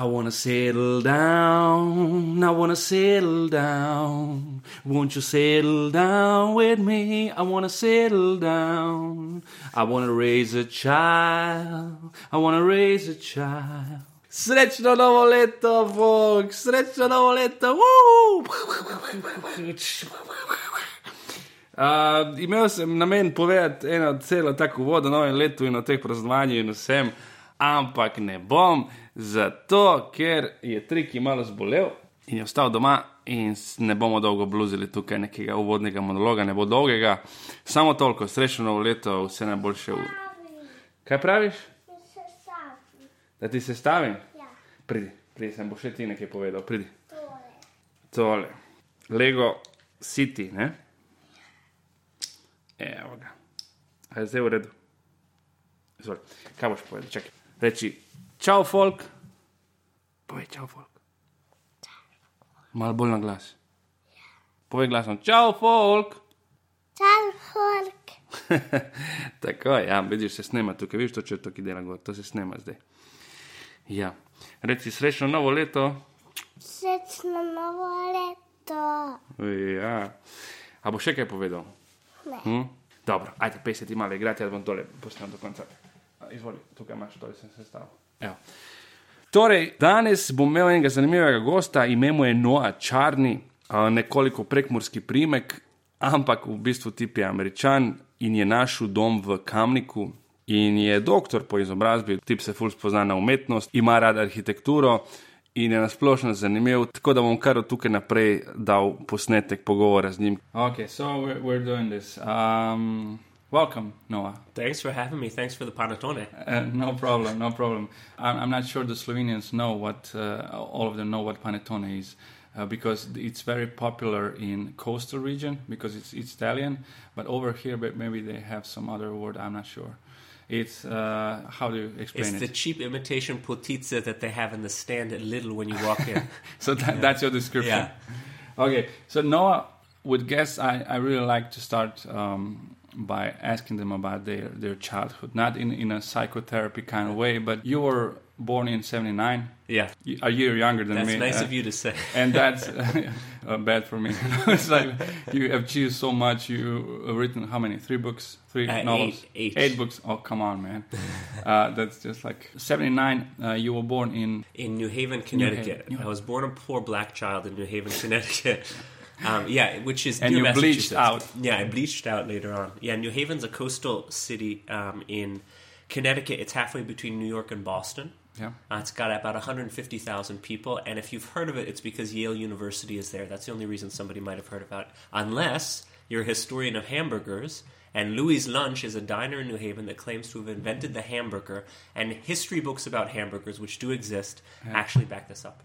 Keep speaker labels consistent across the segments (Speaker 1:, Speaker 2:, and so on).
Speaker 1: I wanna settle down, I wanna settle down. Won't you settle down with me? I wanna settle down. I wanna raise a child, I wanna raise a child. Srečno novo leto, Bog, srečno novo leto. Woo! Uh, imel sem namen povedati eno celo tako vodo o novem letu in o teh praznovanjih in vsem, ampak ne bom, zato ker je Triki malo zbolel in je ostal doma in ne bomo dolgo bluzili tukaj nekega uvodnega monologa, ne bo dolgega. Samo toliko, srečno novo leto, vse najboljše. V... Kaj praviš? Da ti se stavim?
Speaker 2: Ja,
Speaker 1: Pridi, pridi, sem bo še ti nekaj povedal, pridi.
Speaker 2: tole.
Speaker 1: Tole, Lego City, ne? Evo ga. A je zdaj v redu? Izvoli. Kaj boš povedal? Čakaj. Reči, čau, folk. Povej, čau, folk. Malo bolj na glas. Povej glasom, čau, folk.
Speaker 2: Čau, Hork.
Speaker 1: Tako je, ja, vidiš, se snema tukaj, vidiš to črto, ki dela gor, to se snema zdaj. Ja, reci srečno novo leto.
Speaker 2: Srečno novo leto.
Speaker 1: Ja. A bo še kaj povedal?
Speaker 2: Ne.
Speaker 1: Hm? Dobro, ajde, pej se ti malo igrati, jaz bom tole posnel do konca. Izvoli, tukaj imaš, tole sem se stavil. Evo. Torej, danes bom imel enega zanimivega gosta, ime mu je Noah Čarni, a, nekoliko prekmorski primek, ampak v bistvu tip je američan in je našel dom v Kamniku. In je doktor po izobrazbi, tip se ful spozna na umetnost, ima rad arhitekturo in je nasplošno zanimiv, tako da bom kar od tukaj naprej dal posnetek pogovora z njim. Ok, so we're, we're doing this. Um, welcome, Noah.
Speaker 3: Thanks for having me. Thanks for the panettone.
Speaker 1: Uh, no problem, no problem. I'm, I'm not sure the Slovenians know what, uh, all of them know what panettone is. Uh, because it's very popular in coastal region because it's, it's Italian, but over here but maybe they have some other word. I'm not sure. It's uh, how do you explain
Speaker 3: It's
Speaker 1: it?
Speaker 3: It's the cheap imitation potizza that they have in the stand at Lidl when you walk in.
Speaker 1: so that, that's your description.
Speaker 3: Yeah.
Speaker 1: Okay, so Noah, with guests, I, I really like to start um, by asking them about their, their childhood, not in, in a psychotherapy kind of way, but you were born in 79,
Speaker 3: yeah.
Speaker 1: A year younger than
Speaker 3: That's
Speaker 1: me.
Speaker 3: nice
Speaker 1: uh,
Speaker 3: of you to say.
Speaker 1: and that's uh, bad for me. it's like you have achieved so much. You have written how many? Three books, three
Speaker 3: Uh,
Speaker 1: novels,
Speaker 3: eight- eight.
Speaker 1: books. Oh, come on, man. uh, that's just like seventy nine. Uh, you were born in
Speaker 3: in New Haven, Connecticut.
Speaker 1: New Haven.
Speaker 3: I was born a poor black child in New Haven, Connecticut. Um, yeah, which is
Speaker 1: And you bleached out.
Speaker 3: Yeah, I bleached out later on. Yeah, New Haven's a coastal city um, in Connecticut. It's halfway between New York and Boston.
Speaker 1: yeah.
Speaker 3: Uh, it's got about 150,000 people, and if you've heard of it, it's because Yale University is there. That's the only reason somebody might have heard about it. Unless you're a historian of hamburgers, and Louis Lunch is a diner in New Haven that claims to have invented the hamburger, and history books about hamburgers, which do exist, actually back this up.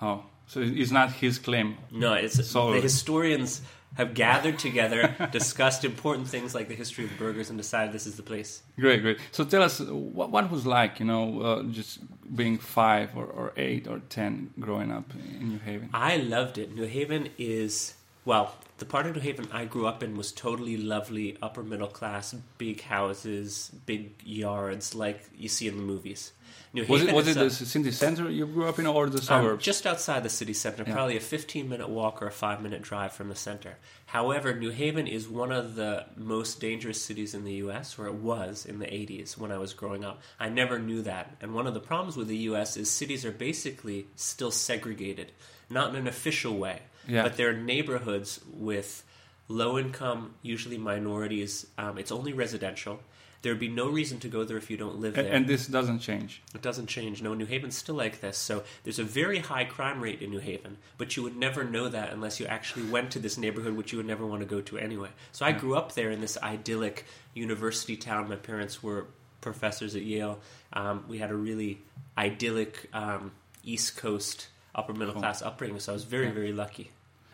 Speaker 1: Oh, so it's not his claim.
Speaker 3: No, it's
Speaker 1: So-
Speaker 3: the historians have gathered together, discussed important things like the history of burgers, and decided this is the place.
Speaker 1: Great, great. So tell us what, what was like, you know, uh, just being five or, or eight or ten growing up in New Haven.
Speaker 3: I loved it. New Haven is well, the part of New Haven I grew up in was totally lovely, upper middle class, big houses, big yards, like you see in the movies. New
Speaker 1: Was it was it the city center you grew up in or the
Speaker 3: um,
Speaker 1: suburbs?
Speaker 3: just outside the city center,
Speaker 1: Yeah.
Speaker 3: probably a 15 minute walk or a 5 minute drive from the center. However, New Haven is one of the most dangerous cities in the US, or it was in the 80s when I was growing up. I never knew that. And one of the problems with the US is cities are basically still segregated, not in an official way,
Speaker 1: Yeah.
Speaker 3: but they're neighborhoods with low income, usually minorities. Um, it's only residential. There'd be no reason to go there if you don't live there.
Speaker 1: and this doesn't change.
Speaker 3: It doesn't change. No, New Haven's still like this. So there's a very high crime rate in New Haven, but you would never know that unless you actually went to this neighborhood, which you would never want to go to anyway. So I grew up there in this idyllic university town. My parents were professors at Yale. Um, we had a really idyllic um, East Coast upper middle class upbringing. So I was very, very lucky.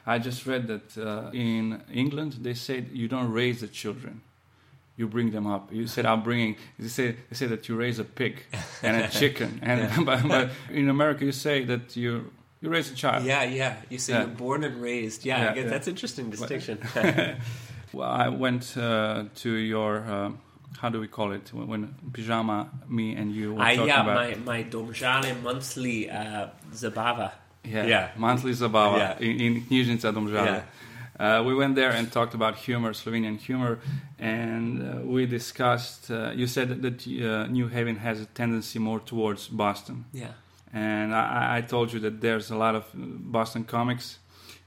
Speaker 1: I just read that uh, in England they said you don't raise the children, you bring them up. You said I'm bringing. They say they say that you raise a pig and a chicken, and but, but in America you say that you you raise a child.
Speaker 3: Yeah, yeah. You say
Speaker 1: Yeah.
Speaker 3: you're born and raised. Yeah,
Speaker 1: Yeah, yeah.
Speaker 3: that's interesting distinction.
Speaker 1: Well, I went uh, to your uh, how do we call it when, when pajama me and you were
Speaker 3: I,
Speaker 1: talking
Speaker 3: yeah,
Speaker 1: about
Speaker 3: my, my Domžale monthly uh, Zabava.
Speaker 1: yeah,
Speaker 3: yeah.
Speaker 1: monthly zabava
Speaker 3: Yeah.
Speaker 1: in, in Knjižnica Domžale. Uh, we went there and talked about humor, Slovenian humor, and uh, we discussed. Uh, you said that, that uh, New Haven has a tendency more towards Boston,
Speaker 3: Yeah.
Speaker 1: and I, I told you that there's a lot of uh, Boston comics.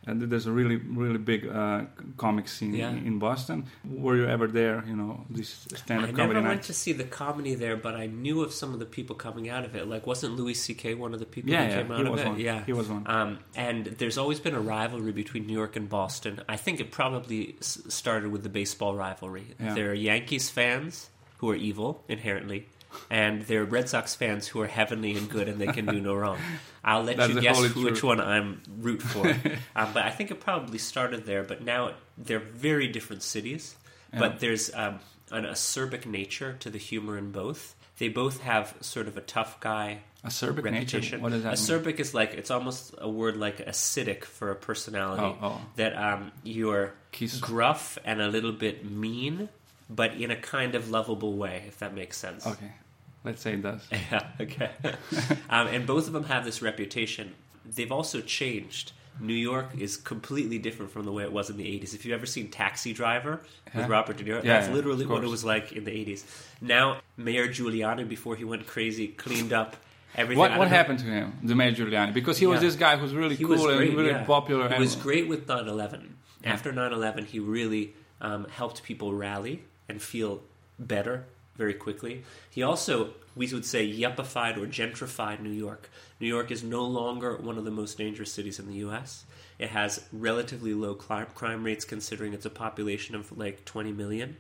Speaker 1: And there's a really, really big uh, comic scene
Speaker 3: Yeah.
Speaker 1: in, Boston. Were you ever there? You know, this stand-up
Speaker 3: I
Speaker 1: comedy
Speaker 3: never
Speaker 1: night.
Speaker 3: went to see the comedy there, but I knew of some of the people coming out of it. Like, wasn't Louis C.K. one of the people
Speaker 1: Yeah,
Speaker 3: who
Speaker 1: yeah,
Speaker 3: came
Speaker 1: he
Speaker 3: out of
Speaker 1: was
Speaker 3: it?
Speaker 1: one.
Speaker 3: Yeah,
Speaker 1: He was one.
Speaker 3: Um, and there's always been a rivalry between New York and Boston. I think it probably s- started with the baseball rivalry. There are Yankees fans who are evil inherently. And there are Red Sox fans who are heavenly and good, and they can do no wrong. I'll let
Speaker 1: That's
Speaker 3: you guess who, which one I'm root for. um, but I think it probably started there. But now they're very different cities.
Speaker 1: Yeah.
Speaker 3: But there's um, an acerbic nature to the humor in both. They both have sort of a tough guy
Speaker 1: Acerbic nature.
Speaker 3: reputation.
Speaker 1: What does that mean?
Speaker 3: acerbic is like it's almost a word like acidic for a personality.
Speaker 1: Oh, oh.
Speaker 3: That um, you're gruff and a little bit mean, but in a kind of lovable way, if that makes sense.
Speaker 1: Okay, let's say it does.
Speaker 3: Yeah, okay. um, and both of them have this reputation. They've also changed. New York is completely different from the way it was in the 80s. If you've ever seen Taxi Driver
Speaker 1: Yeah.
Speaker 3: with Robert De Niro,
Speaker 1: Yeah,
Speaker 3: that's
Speaker 1: yeah,
Speaker 3: literally what it was like in the 80s. Now, Mayor Giuliani, before he went crazy, cleaned up everything.
Speaker 1: What what happened to him, the Mayor Giuliani? Because he was this guy who's really
Speaker 3: he
Speaker 1: cool
Speaker 3: great,
Speaker 1: and really
Speaker 3: yeah.
Speaker 1: popular.
Speaker 3: He was great with 9/11. After 9/11, he really um, helped people rally and feel better very quickly. He also, we would say, yuppified or gentrified New York. New York is no longer one of the most dangerous cities in the U.S. It has relatively low crime rates considering it's a population of like 20 million.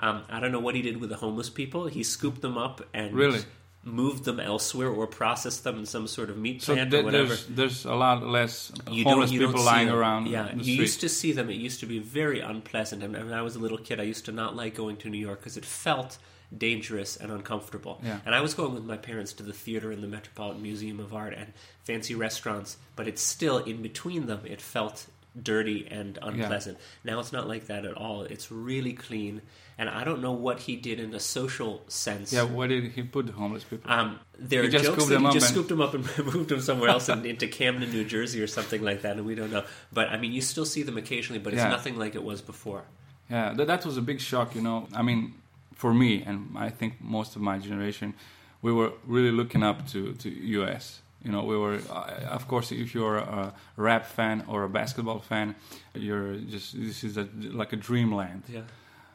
Speaker 3: Um, I don't know what he did with the homeless people. He scooped them up and
Speaker 1: Really?
Speaker 3: Moved them elsewhere or process them in some sort of meat
Speaker 1: So
Speaker 3: plant
Speaker 1: th-
Speaker 3: or whatever
Speaker 1: there's there's a lot less
Speaker 3: you
Speaker 1: homeless people lying around.
Speaker 3: Yeah,
Speaker 1: the
Speaker 3: you
Speaker 1: street.
Speaker 3: used to see them. It used to be very unpleasant. And when I was a little kid, I used to not like going to New York because it felt dangerous and uncomfortable.
Speaker 1: Yeah.
Speaker 3: And I was going with my parents to the theater and the Metropolitan Museum of Art and fancy restaurants, but it's still in between them. It felt dirty and unpleasant. Now it's not like that at all. It's really clean. And I don't know what he did in a social sense.
Speaker 1: Yeah, where did he put the homeless people?
Speaker 3: Um, there
Speaker 1: He
Speaker 3: are
Speaker 1: just
Speaker 3: jokes that he just
Speaker 1: and-
Speaker 3: scooped them up and moved them somewhere else and into Camden, New Jersey, or something like that, and we don't know. But I mean, you still see them occasionally, but it's
Speaker 1: Yeah.
Speaker 3: nothing like it was before.
Speaker 1: Yeah, that, that was a big shock, you know. I mean, for me, and I think most of my generation, we were really looking up to, to US. You know, we were, uh, of course, if you're a rap fan or a basketball fan, you're just, this is a, like a dreamland.
Speaker 3: Yeah,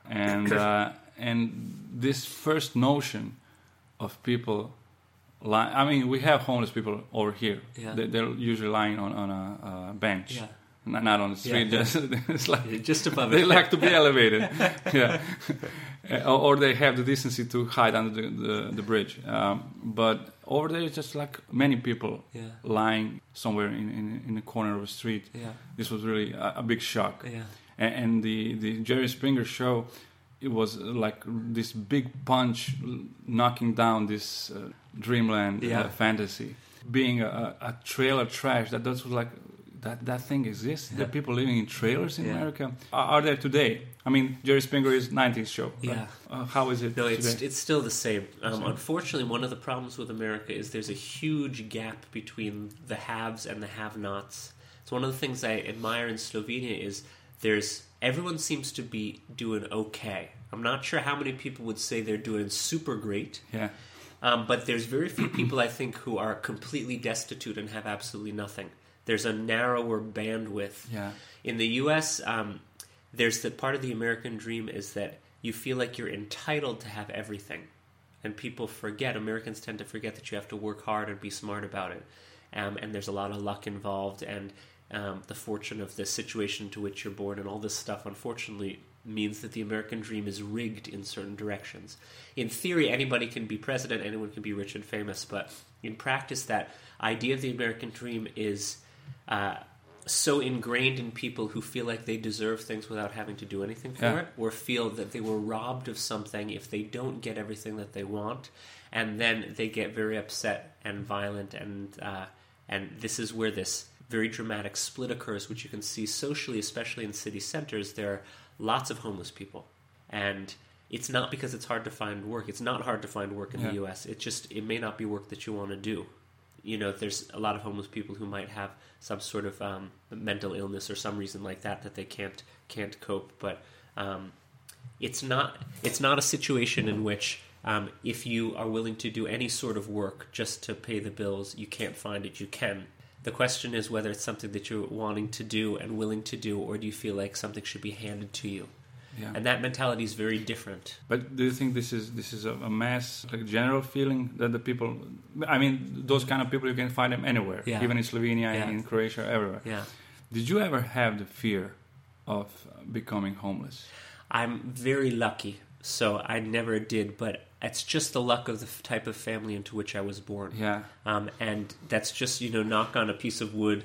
Speaker 1: And, uh, and this first notion of people, li- I mean, we have homeless people over here.
Speaker 3: Yeah.
Speaker 1: They, they're usually lying on, on a, a bench.
Speaker 3: Yeah.
Speaker 1: Not, not on the street,
Speaker 3: Yeah.
Speaker 1: just it's like
Speaker 3: just above
Speaker 1: they
Speaker 3: it.
Speaker 1: like to be elevated, yeah, or, they have the decency to hide under the, the, the bridge. Um, but over there, it's just like many people
Speaker 3: Yeah.
Speaker 1: lying somewhere in, in, in the corner of a street.
Speaker 3: Yeah,
Speaker 1: This was really a, a big shock.
Speaker 3: yeah,
Speaker 1: And, and the, the Jerry Springer show, it was uh, like this big punch knocking down this uh, dreamland
Speaker 3: Yeah.
Speaker 1: uh, fantasy. Being a, a a trailer trash, that that was like that that thing exists. There are people living in trailers in
Speaker 3: Yeah.
Speaker 1: America. Are, are there today? I mean, Jerry Springer is 90s show. right?
Speaker 3: Yeah.
Speaker 1: Uh, how is it
Speaker 3: No, it's
Speaker 1: today?
Speaker 3: it's still the same. Um, unfortunately, one of the problems with America is there's a huge gap between the haves and the have-nots. So one of the things I admire in Slovenia is there's everyone seems to be doing okay. I'm not sure how many people would say they're doing super great.
Speaker 1: yeah.
Speaker 3: Um, but there's very few people, I think, who are completely destitute and have absolutely nothing. There's a narrower bandwidth.
Speaker 1: Yeah.
Speaker 3: In the U.S., um, there's the part of the American dream is that you feel like you're entitled to have everything, and people forget. Americans tend to forget that you have to work hard and be smart about it. Um, and there's a lot of luck involved, and um, the fortune of the situation to which you're born, and all this stuff. Unfortunately, means that the American dream is rigged in certain directions. In theory, anybody can be president, anyone can be rich and famous, but in practice, that idea of the American dream is uh, so ingrained in people who feel like they deserve things without having to do anything for
Speaker 1: Yeah.
Speaker 3: it, or feel that they were robbed of something if they don't get everything that they want, and then they get very upset and violent, and uh, and this is where this very dramatic split occurs, which you can see socially, especially in city centers. There are lots of homeless people, and it's not because it's hard to find work. It's not hard to find work in
Speaker 1: Yeah.
Speaker 3: the U.S. It just it may not be work that you want to do. You know, there's a lot of homeless people who might have some sort of um, mental illness or some reason like that that they can't can't cope. But um, it's not it's not a situation in which um, if you are willing to do any sort of work just to pay the bills, you can't find it. You can. The question is whether it's something that you're wanting to do and willing to do, or do you feel like something should be handed to you?
Speaker 1: Yeah.
Speaker 3: And that mentality is very different.
Speaker 1: But do you think this is this is a, a mass, like general feeling that the people? I mean, those kind of people you can find them anywhere,
Speaker 3: Yeah.
Speaker 1: even in Slovenia,
Speaker 3: Yeah.
Speaker 1: in Croatia, everywhere.
Speaker 3: Yeah.
Speaker 1: Did you ever have the fear of becoming homeless?
Speaker 3: I'm very lucky, so I never did, but it's just the luck of the f- type of family into which I was born.
Speaker 1: Yeah,
Speaker 3: Um, and that's just you know knock on a piece of wood.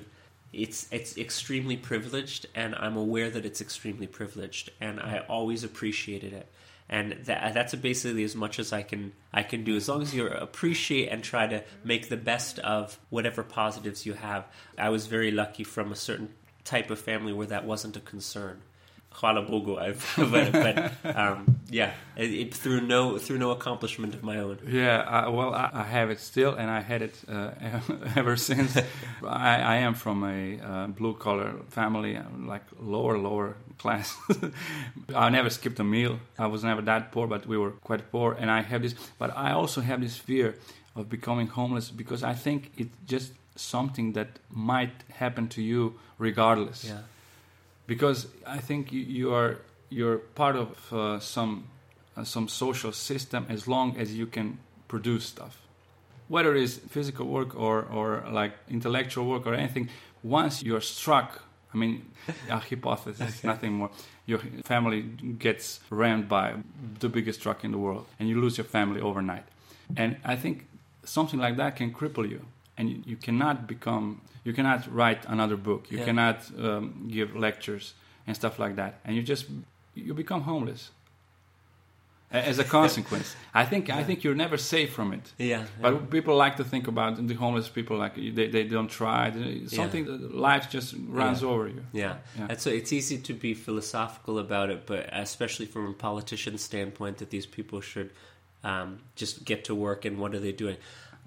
Speaker 3: It's it's extremely privileged, and I'm aware that it's extremely privileged, and I always appreciated it. And that, that's basically as much as I can I can do. As long as you appreciate and try to make the best of whatever positives you have. I was very lucky from a certain type of family where that wasn't a concern. Hvala Bogu, I've, but, but um, yeah, it, it, through no through no accomplishment of my own.
Speaker 1: yeah. I, well, I, I have it still, and I had it uh, ever since. I, I am from a uh, blue collar family, uh, like lower lower class. I never skipped a meal. I was never that poor, but we were quite poor, and I have this. But I also have this fear of becoming homeless because I think it's just something that might happen to you regardless.
Speaker 3: Yeah,
Speaker 1: because I think you, you are you're part of uh, some uh, some social system as long as you can produce stuff, whether it is physical work or or like intellectual work or anything. Once you're struck, I mean, a hypothesis, nothing more. Your family gets rammed by the biggest truck in the world, and you lose your family overnight. And I think something like that can cripple you, and you, cannot become, you cannot write another book, you
Speaker 3: Yeah.
Speaker 1: cannot um, give lectures and stuff like that, and you just you become homeless as a consequence. I think I think you're never safe from it.
Speaker 3: yeah.
Speaker 1: But people like to think about the homeless people like they, they don't try. Something life just runs
Speaker 3: Yeah.
Speaker 1: over you.
Speaker 3: Yeah,
Speaker 1: Yeah.
Speaker 3: and so it's easy to be philosophical about it, but especially from a politician's standpoint, that these people should um, just get to work and what are they doing?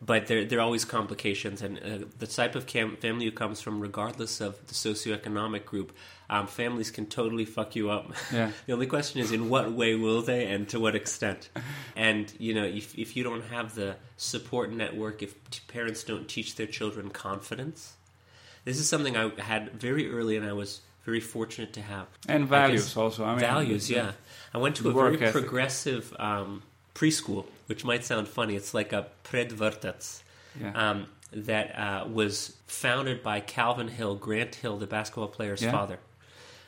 Speaker 3: But there, there are always complications, and uh, the type of cam- family you comes from, regardless of the socioeconomic group, um, families can totally fuck you up.
Speaker 1: Yeah.
Speaker 3: the only question is, in what way will they, and to what extent? And you know, if if you don't have the support network, if t- parents don't teach their children confidence, this is something I had very early, and I was very fortunate to have.
Speaker 1: And values also. I mean,
Speaker 3: values,
Speaker 1: the-
Speaker 3: yeah. I went to a very
Speaker 1: ethic.
Speaker 3: progressive um, preschool, which might sound funny. It's like a predvrtac
Speaker 1: Yeah.
Speaker 3: um, that uh, was founded by Calvin Hill, Grant Hill, the basketball player's
Speaker 1: Yeah.
Speaker 3: father,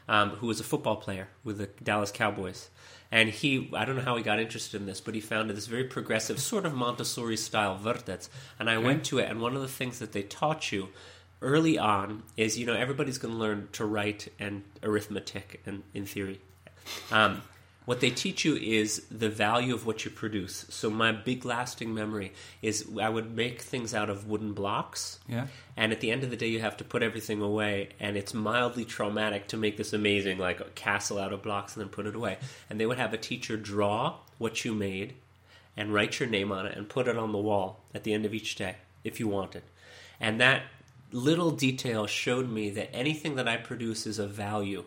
Speaker 3: um, who was a football player with the Dallas Cowboys. And he, I don't know how he got interested in this, but he founded this very progressive, sort of Montessori style vrtac. And I
Speaker 1: Okay.
Speaker 3: went to it, and one of the things that they taught you early on is, you know, everybody's going to learn to write and arithmetic, and in theory. Um, what they teach you is the value of what you produce. So my big lasting memory is I would make things out of wooden blocks.
Speaker 1: Yeah.
Speaker 3: And at the end of the day, you have to put everything away, and it's mildly traumatic to make this amazing, like a castle out of blocks and then put it away. And they would have a teacher draw what you made and write your name on it and put it on the wall at the end of each day if you wanted. And that little detail showed me that anything that I produce is of value,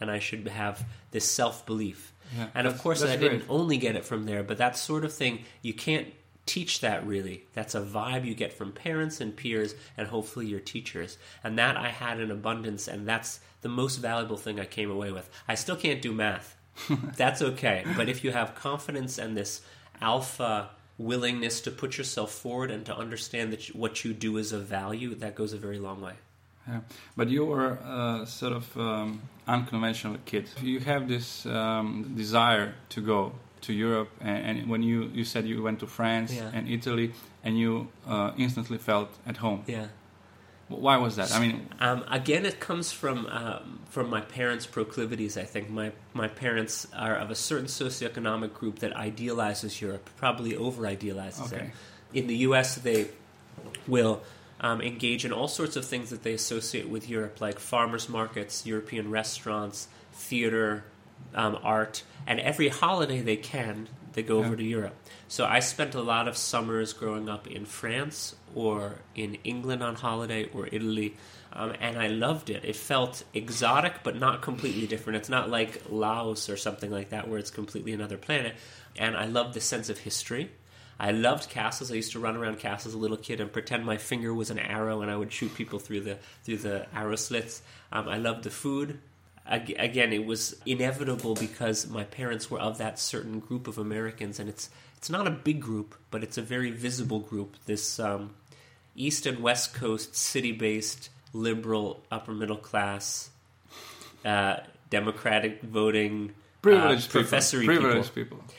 Speaker 3: and I should have this self belief.
Speaker 1: Yeah,
Speaker 3: and of course, I didn't only get it from there, but that sort of thing you can't teach that really. That's a vibe you get from parents and peers and hopefully your teachers. And that I had in abundance and that's the most valuable thing I came away with. I still can't do math. that's okay. But if you have confidence and this alpha willingness to put yourself forward and to understand that what you do is of value, that goes a very long way.
Speaker 1: Yeah. But you were a sort of um, unconventional kid. You have this um, desire to go to Europe, and, and when you, you said you went to France
Speaker 3: Yeah.
Speaker 1: and Italy, and you uh, instantly felt at home.
Speaker 3: Yeah.
Speaker 1: Why was that? I mean,
Speaker 3: Um, again, it comes from um, from my parents' proclivities. I think my my parents are of a certain socioeconomic group that idealizes Europe, probably over idealizes
Speaker 1: Okay.
Speaker 3: it. In the U.S., they will um, engage in all sorts of things that they associate with Europe, like farmers markets, European restaurants, theater, um, art, and every holiday they can, they go over to Europe. So I spent a lot of summers growing up in France or in England on holiday or Italy, um, and I loved it. It felt exotic, but not completely different. It's not like Laos or something like that, where it's completely another planet. And I loved the sense of history. I loved castles. I used to run around castles as a little kid and pretend my finger was an arrow, and I would shoot people through the through the arrow slits. Um, I loved the food. Again, it was inevitable because my parents were of that certain group of Americans, and it's it's not a big group, but it's a very visible group. This um, East and West Coast city-based liberal upper middle class uh, democratic voting
Speaker 1: Privileged
Speaker 3: uh,
Speaker 1: people. Privileged
Speaker 3: people.
Speaker 1: people.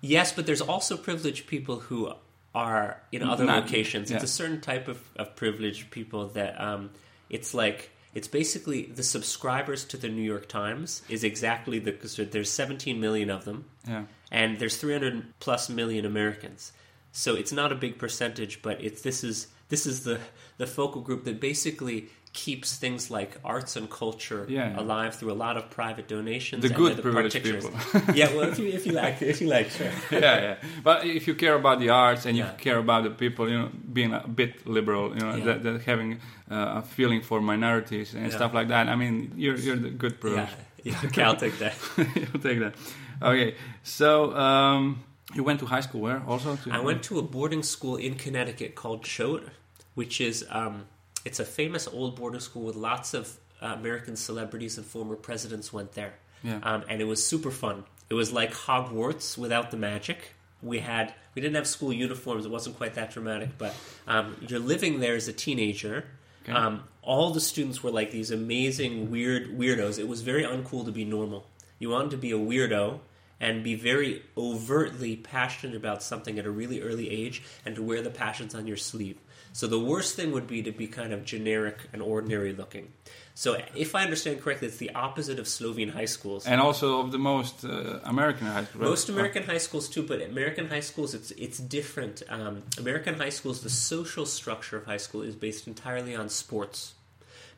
Speaker 3: Yes, but there's also privileged people who are in other
Speaker 1: Not-
Speaker 3: locations. It's a certain type of, of privileged people that um, it's like it's basically the subscribers to the New York Times is exactly the so there's 17 million of them,
Speaker 1: Yeah.
Speaker 3: and there's 300 plus million Americans. So it's not a big percentage, but it's this is this is the the focal group that basically keeps things like arts and culture
Speaker 1: Yeah, yeah.
Speaker 3: alive through a lot of private donations.
Speaker 1: The good
Speaker 3: they're
Speaker 1: privileged people.
Speaker 3: yeah, well, if you if you like if you like, sure.
Speaker 1: yeah, yeah. But if you care about the arts and you
Speaker 3: Yeah.
Speaker 1: care about the people, you know, being a bit liberal, you know, that, that having uh, a feeling for minorities and stuff like that. I mean, you're you're the good
Speaker 3: Yeah,
Speaker 1: privileged.
Speaker 3: yeah, okay, I'll take that.
Speaker 1: You'll take that. Okay, so um, you went to high school where also? To,
Speaker 3: I went to a boarding school in Connecticut called Choate, which is um, it's a famous old boarding school with lots of uh, American celebrities and former presidents went there.
Speaker 1: Yeah.
Speaker 3: Um, and it was super fun. It was like Hogwarts without the magic. We had we didn't have school uniforms. It wasn't quite that dramatic, but um, you're living there as a teenager.
Speaker 1: Okay.
Speaker 3: Um, all the students were like these amazing weird weirdos. It was very uncool to be normal. You wanted to be a weirdo and be very overtly passionate about something at a really early age and to wear the passions on your sleeve. So the worst thing would be to be kind of generic and ordinary looking. So if I understand correctly, it's the opposite of Slovene high schools.
Speaker 1: and also of the most uh, American high schools.
Speaker 3: Most American high schools too, but American high schools it's it's different. Um, American high schools, the social structure of high school is based entirely on sports,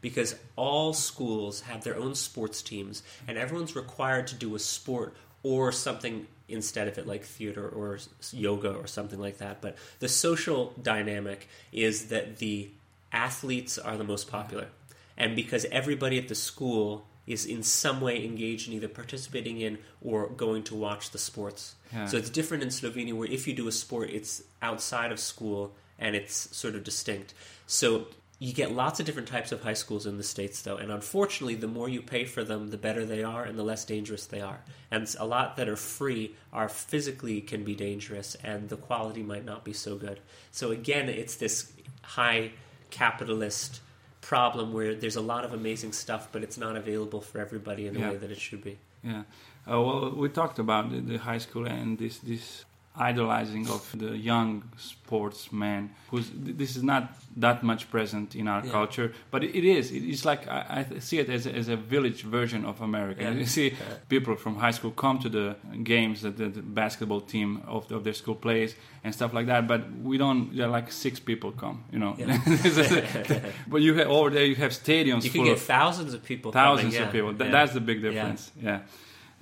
Speaker 3: because all schools have their own sports teams, and everyone's required to do a sport or something instead of it, like theater or yoga or something like that. But the social dynamic is that the athletes are the most popular, and because everybody at the school is in some way engaged in either participating in or going to watch the sports.
Speaker 1: Yeah.
Speaker 3: So it's different in Slovenia, where if you do a sport, it's outside of school and it's sort of distinct. So you get lots of different types of high schools in the states, though, and unfortunately, the more you pay for them, the better they are, and the less dangerous they are. And a lot that are free are physically can be dangerous, and the quality might not be so good. So again, it's this high capitalist problem where there's a lot of amazing stuff, but it's not available for everybody in the
Speaker 1: Yeah.
Speaker 3: way that it should be.
Speaker 1: Yeah. Uh, well, we talked about the, the high school and this this idolizing of the young sportsman. Who's this is not that much present in our
Speaker 3: Yeah.
Speaker 1: culture, but it, is. It's like I, I see it as a, as a village version of America.
Speaker 3: Yeah.
Speaker 1: You see people from high school come to the games that the, the basketball team of, of their school plays and stuff like that. But we don't. There are like six people come. You know. but you have over there. You have stadiums
Speaker 3: You can get
Speaker 1: of
Speaker 3: thousands of people.
Speaker 1: thousands
Speaker 3: coming,
Speaker 1: of people. Th-
Speaker 3: yeah.
Speaker 1: That's the big difference. Yeah.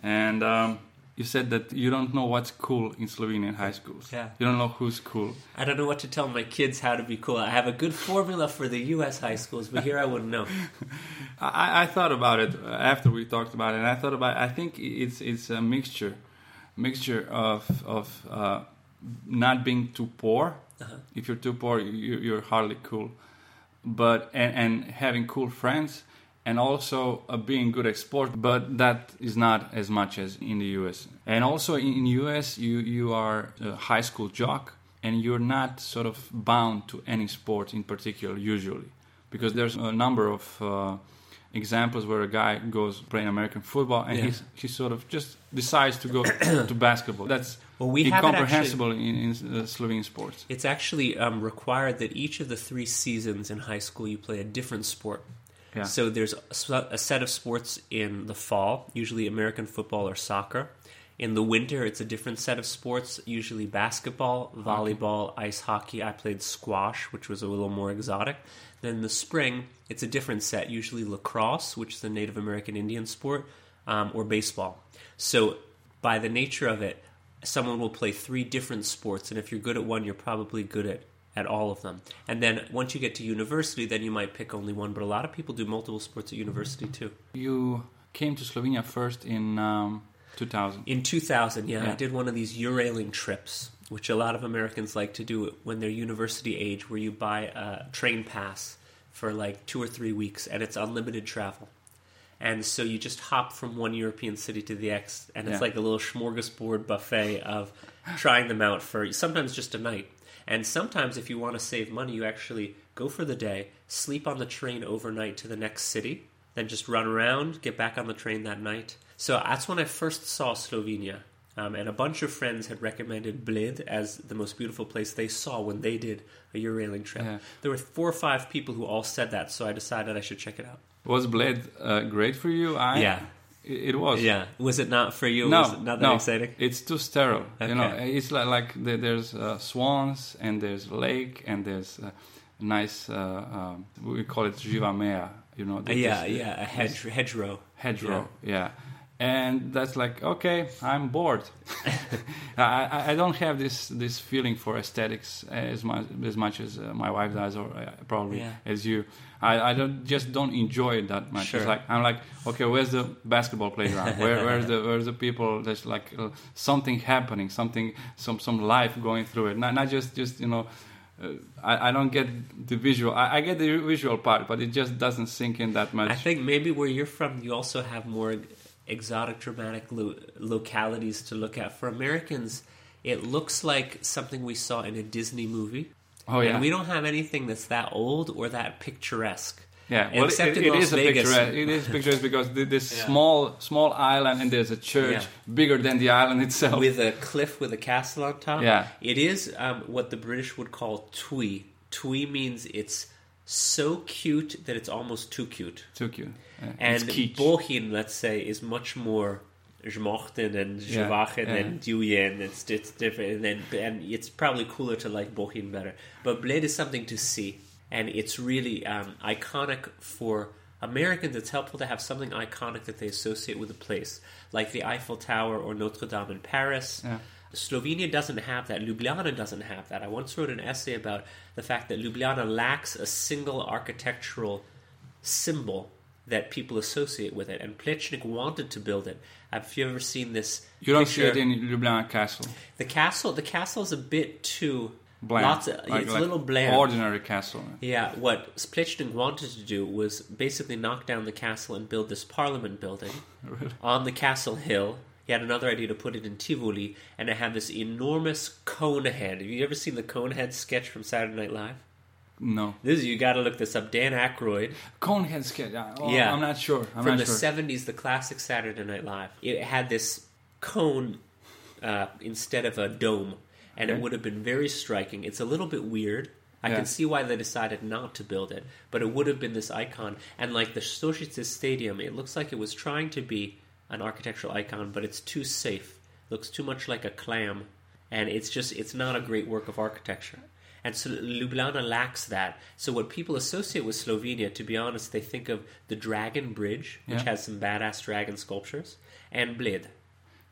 Speaker 1: And um, you said that you don't know what's cool in Slovenian high schools.
Speaker 3: Yeah.
Speaker 1: You don't know who's cool.
Speaker 3: I don't know what to tell my kids how to be cool. I have a good formula for the U.S. high schools, but here I wouldn't know.
Speaker 1: I, I thought about it after we talked about it, and I thought about. I think it's it's a mixture, mixture of of uh, not being too poor.
Speaker 3: Uh-huh.
Speaker 1: If you're too poor, you, you're hardly cool. But and, and having cool friends, and also uh, being good at sport. But that is not as much as in the U.S. And also in, U.S., you you are a high school jock, and you're not sort of bound to any sport in particular usually, because there's a number of uh, examples where a guy goes playing American football and
Speaker 3: Yeah.
Speaker 1: he's, he sort of just decides to go to basketball. That's
Speaker 3: Well, we
Speaker 1: incomprehensible in, in uh, Slovenian sports.
Speaker 3: It's actually um, required that each of the three seasons in high school you play a different sport.
Speaker 1: Yeah.
Speaker 3: So there's a set of sports in the fall, usually American football or soccer. In the winter, it's a different set of sports, usually basketball, volleyball, ice hockey. I played squash, which was a little more exotic. Then in the spring, it's a different set, usually lacrosse, which is a Native American Indian sport, um, or baseball. So, by the nature of it, someone will play three different sports, and if you're good at one, you're probably good at at all of them. And then once you get to university, then you might pick only one. But a lot of people do multiple sports at university too.
Speaker 1: You came to Slovenia first in um, 2000.
Speaker 3: In 2000, yeah,
Speaker 1: Yeah.
Speaker 3: I did one of these Eurailing trips, which a lot of Americans like to do when they're university age, where you buy a train pass for like two or three weeks and it's unlimited travel. And so you just hop from one European city to the next, and it's
Speaker 1: Yeah.
Speaker 3: like a little smorgasbord buffet of trying them out for sometimes just a night. And sometimes, if you want to save money, you actually go for the day, sleep on the train overnight to the next city, then just run around, get back on the train that night. So that's when I first saw Slovenia. Um, and a bunch of friends had recommended Bled as the most beautiful place they saw when they did a Eurailing trip.
Speaker 1: Yeah.
Speaker 3: There were four or five people who all said that, so I decided I should check it out.
Speaker 1: Was Bled uh, great for you? I,
Speaker 3: Yeah.
Speaker 1: It, it was.
Speaker 3: Yeah. Was it not for you?
Speaker 1: No,
Speaker 3: was it not that
Speaker 1: no,
Speaker 3: exciting?
Speaker 1: It's too sterile. You know,
Speaker 3: Okay.
Speaker 1: it's like, like the, there's uh, swans and there's lake and there's uh, nice. Uh, um, we call it živa mea. You know.
Speaker 3: Uh, yeah,
Speaker 1: this-
Speaker 3: yeah, a hedge, hedgerow.
Speaker 1: hedgerow. Yeah. And that's like okay, I'm bored. I, I- don't have this this feeling for aesthetics as much as much as uh, my wife does, or uh, probably
Speaker 3: Yeah.
Speaker 1: as you. I, I don't just don't enjoy it that much.
Speaker 3: Sure.
Speaker 1: It's like I'm like okay, where's the basketball playground? Where where's the where's the people? There's like uh, something happening, something some some life going through it. Not not just just you know. Uh, I, I don't get the visual. I, I get the visual part, but it just doesn't sink in that much.
Speaker 3: I think maybe where you're from, you also have more exotic, dramatic lo- localities to look at. For Americans, it looks like something we saw in a Disney movie.
Speaker 1: Oh, yeah.
Speaker 3: and we don't have anything that's that old or that picturesque.
Speaker 1: Yeah, well,
Speaker 3: except
Speaker 1: it,
Speaker 3: in
Speaker 1: it
Speaker 3: Las
Speaker 1: is a
Speaker 3: Vegas.
Speaker 1: picturesque. It is picturesque because this
Speaker 3: Yeah.
Speaker 1: small small island and there's a church
Speaker 3: Yeah.
Speaker 1: bigger than the island itself.
Speaker 3: with a cliff with a castle on top.
Speaker 1: Yeah.
Speaker 3: It is um, what the British would call twee. Twee means it's so cute that it's almost too cute.
Speaker 1: Too cute. Yeah,
Speaker 3: And. Bohinj, let's say, is much more Jmochten and
Speaker 1: Yeah,
Speaker 3: Jvachen
Speaker 1: yeah.
Speaker 3: and Duyen. It's, it's different. And, then, and it's probably cooler to like Bohinj better. But Bled is something to see. And it's really um, iconic for Americans. It's helpful to have something iconic that they associate with a place, like the Eiffel Tower or Notre Dame in Paris. Slovenia doesn't have that. Ljubljana doesn't have that. I once wrote an essay about the fact that Ljubljana lacks a single architectural symbol that people associate with it. And Plečnik wanted to build it. Have you ever seen this?
Speaker 1: You don't see it in Ljubljana Castle.
Speaker 3: the castle. The castle is a bit too
Speaker 1: Bland.
Speaker 3: Lots of,
Speaker 1: Like-
Speaker 3: it's
Speaker 1: like
Speaker 3: a little bland.
Speaker 1: Ordinary castle.
Speaker 3: Yeah, what Plečnik wanted to do was basically knock down the castle and build this parliament building on the castle hill. He had another idea to put it in Tivoli, and it had this enormous cone head. Have you ever seen the cone head sketch from Saturday Night Live?
Speaker 1: No.
Speaker 3: This you got to look this up. Dan Aykroyd
Speaker 1: Conehead sketch. Oh,
Speaker 3: Yeah.
Speaker 1: I'm not sure. I'm
Speaker 3: from
Speaker 1: not
Speaker 3: the
Speaker 1: sure.
Speaker 3: '70s, the classic Saturday Night Live. It had this cone uh, instead of a dome, and it would have been very striking. It's a little bit weird. I
Speaker 1: Yeah.
Speaker 3: can see why they decided not to build it, but it would have been this icon. And like the Stošice Stadium, it looks like it was trying to be an architectural icon, but it's too safe. looks too much like a clam, and it's just it's not a great work of architecture. And so Ljubljana lacks that. So what people associate with Slovenia, to be honest, they think of the Dragon Bridge, which
Speaker 1: Yeah.
Speaker 3: has some badass dragon sculptures, and Bled.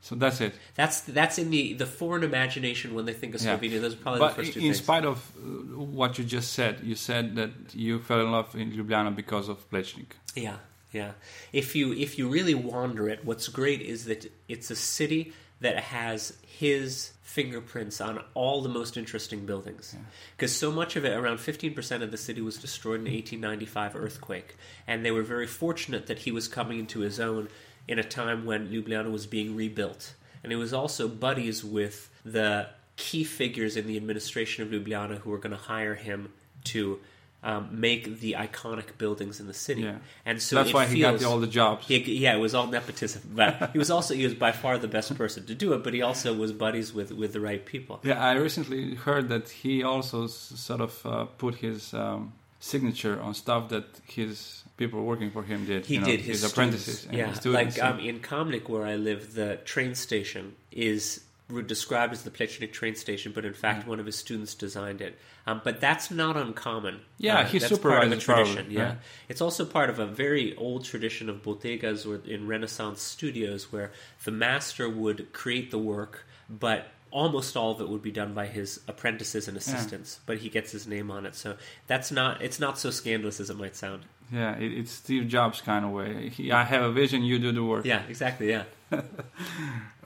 Speaker 1: So that's it.
Speaker 3: That's that's in the the foreign imagination when they think of
Speaker 1: Yeah.
Speaker 3: Slovenia. Those are probably
Speaker 1: But
Speaker 3: the first two
Speaker 1: in
Speaker 3: things.
Speaker 1: spite of uh, what you just said, you said that you fell in love in Ljubljana because of Plečnik.
Speaker 3: Yeah, yeah. If you if you really wander it, what's great is that it's a city that has his fingerprints on all the most interesting buildings. Because so much of it, around 15% of the city was destroyed in the 1895 earthquake. And they were very fortunate that he was coming into his own in a time when Ljubljana was being rebuilt. And he was also buddies with the key figures in the administration of Ljubljana who were going to hire him to um, make the iconic buildings in the city.
Speaker 1: Yeah.
Speaker 3: And so
Speaker 1: That's why he got
Speaker 3: feels-
Speaker 1: all the jobs.
Speaker 3: he, yeah, it was all nepotism. But he was also he was by far the best person to do it. But he also was buddies with with the right people.
Speaker 1: Yeah, I recently heard that he also s- sort of uh, put his um, signature on stuff that his people working for him did.
Speaker 3: He
Speaker 1: you know,
Speaker 3: did his,
Speaker 1: apprentices
Speaker 3: students.
Speaker 1: and
Speaker 3: Yeah,
Speaker 1: his
Speaker 3: like um, in Kamnik, where I live, the train station is described as the Plečnik train station, but in fact, one of his students designed it. Um, but that's not uncommon.
Speaker 1: Yeah,
Speaker 3: Uh,
Speaker 1: he
Speaker 3: that's part of a
Speaker 1: probably,
Speaker 3: tradition. Yeah.
Speaker 1: yeah.
Speaker 3: it's also part of a very old tradition of botteghe or in Renaissance studios, where the master would create the work, but almost all of it would be done by his apprentices and assistants. But he gets his name on it, so that's not. It's not so scandalous as it might sound.
Speaker 1: Yeah, it, it's Steve Jobs kind of way. He, I have a vision, you do the work.
Speaker 3: Yeah, exactly. Yeah.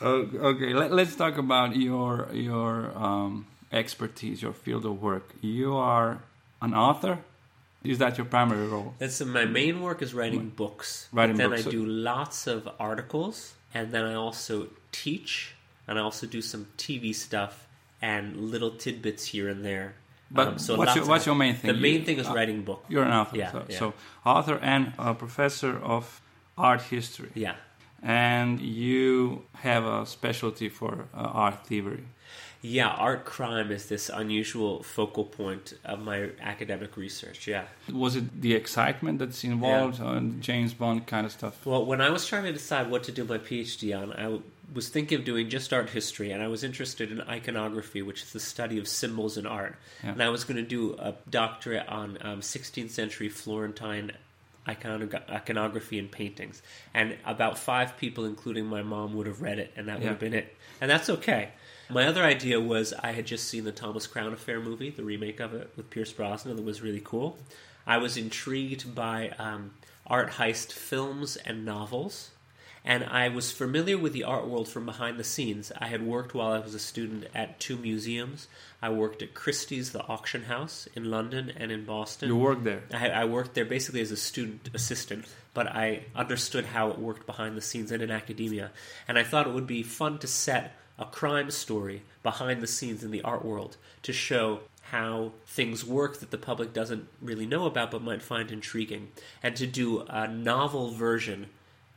Speaker 1: Okay, let, let's talk about your your um, expertise, your field of work. You are an author. Is that your primary role?
Speaker 3: That's my main work is writing books.
Speaker 1: Writing
Speaker 3: then
Speaker 1: books.
Speaker 3: I do lots of articles, and then I also teach, and I also do some TV stuff and little tidbits here and there.
Speaker 1: But
Speaker 3: Um, so
Speaker 1: what's your what's your main thing?
Speaker 3: The main
Speaker 1: You-
Speaker 3: thing is
Speaker 1: uh,
Speaker 3: writing book.
Speaker 1: You're an author.
Speaker 3: Yeah,
Speaker 1: so,
Speaker 3: yeah.
Speaker 1: so author and a professor of art history.
Speaker 3: Yeah.
Speaker 1: And you have a specialty for uh, art theory.
Speaker 3: Yeah, art crime is this unusual focal point of my academic research. Yeah.
Speaker 1: Was it the excitement that's involved and James Bond kind of stuff?
Speaker 3: Well, when I was trying to decide what to do my PhD on, I w- was thinking of doing just art history, and I was interested in iconography, which is the study of symbols in art.
Speaker 1: Yeah.
Speaker 3: And I was going to do a doctorate on um, 16th century Florentine iconog- iconography and paintings. And about five people, including my mom, would have read it, and that would
Speaker 1: Yeah.
Speaker 3: have been it. And that's okay. My other idea was I had just seen the Thomas Crown Affair movie, the remake of it with Pierce Brosnan, that was really cool. I was intrigued by um, art heist films and novels, and I was familiar with the art world from behind the scenes. I had worked while I was a student at two museums. I worked at Christie's, the auction house in London and in Boston.
Speaker 1: You work there.
Speaker 3: I, I worked there basically as a student assistant, but I understood how it worked behind the scenes and in academia. And I thought it would be fun to set a crime story behind the scenes in the art world to show how things work that the public doesn't really know about but might find intriguing. And to do a novel version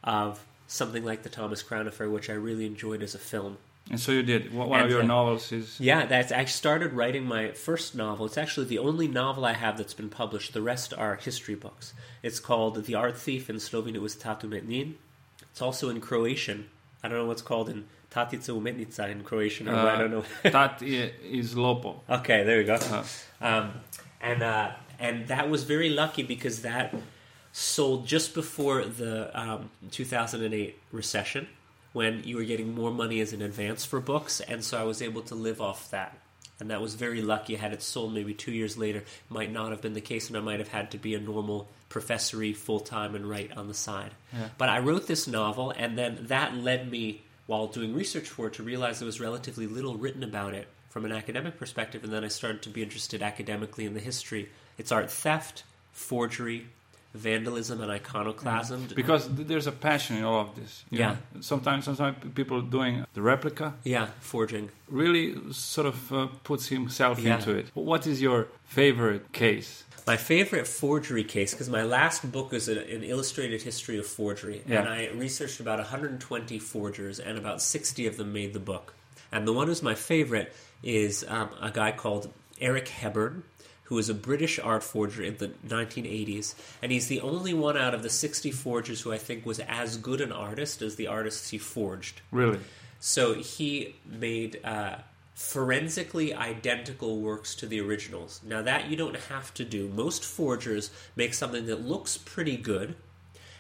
Speaker 3: of something like the Thomas Crown Affair, which I really enjoyed as a film.
Speaker 1: And so you did. One one of your
Speaker 3: uh,
Speaker 1: novels is.
Speaker 3: Yeah, that's I started writing my first novel. It's actually the only novel I have that's been published. The rest are history books. It's called The Art Thief. In Slovene, it was Tat umetnin. It's also in Croatian. I don't know what's called in Tatica Umetnica in Croatian. Or I don't know.
Speaker 1: that i- is Lopo.
Speaker 3: Okay, there you go.
Speaker 1: Uh,
Speaker 3: Um, and uh, and that was very lucky because that sold just before the um, 2008 recession, when you were getting more money as an advance for books, and so I was able to live off that. And that was very lucky. Had it sold maybe two years later, might not have been the case, and I might have had to be a normal professory full time and write on the side.
Speaker 1: Yeah.
Speaker 3: But I wrote this novel, and then that led me, while doing research for it, to realize there was relatively little written about it from an academic perspective. And then I started to be interested academically in the history. It's art theft, forgery, vandalism, and iconoclasm.
Speaker 1: because there's a passion in all of this. you
Speaker 3: Yeah.
Speaker 1: know. Sometimes, sometimes people doing the replica
Speaker 3: yeah, forging.
Speaker 1: really sort of uh, puts himself
Speaker 3: Yeah.
Speaker 1: into it. What is your favorite case?
Speaker 3: My favorite forgery case, because my last book is a, an illustrated history of forgery,
Speaker 1: Yeah.
Speaker 3: and I researched about 120 forgers, and about 60 of them made the book. And the one who's my favorite is um, a guy called Eric Hebborn, who is a British art forger in the 1980s, and he's the only one out of the 60 forgers who I think was as good an artist as the artists he forged.
Speaker 1: Really?
Speaker 3: So he made uh, forensically identical works to the originals. Now, that you don't have to do. Most forgers make something that looks pretty good,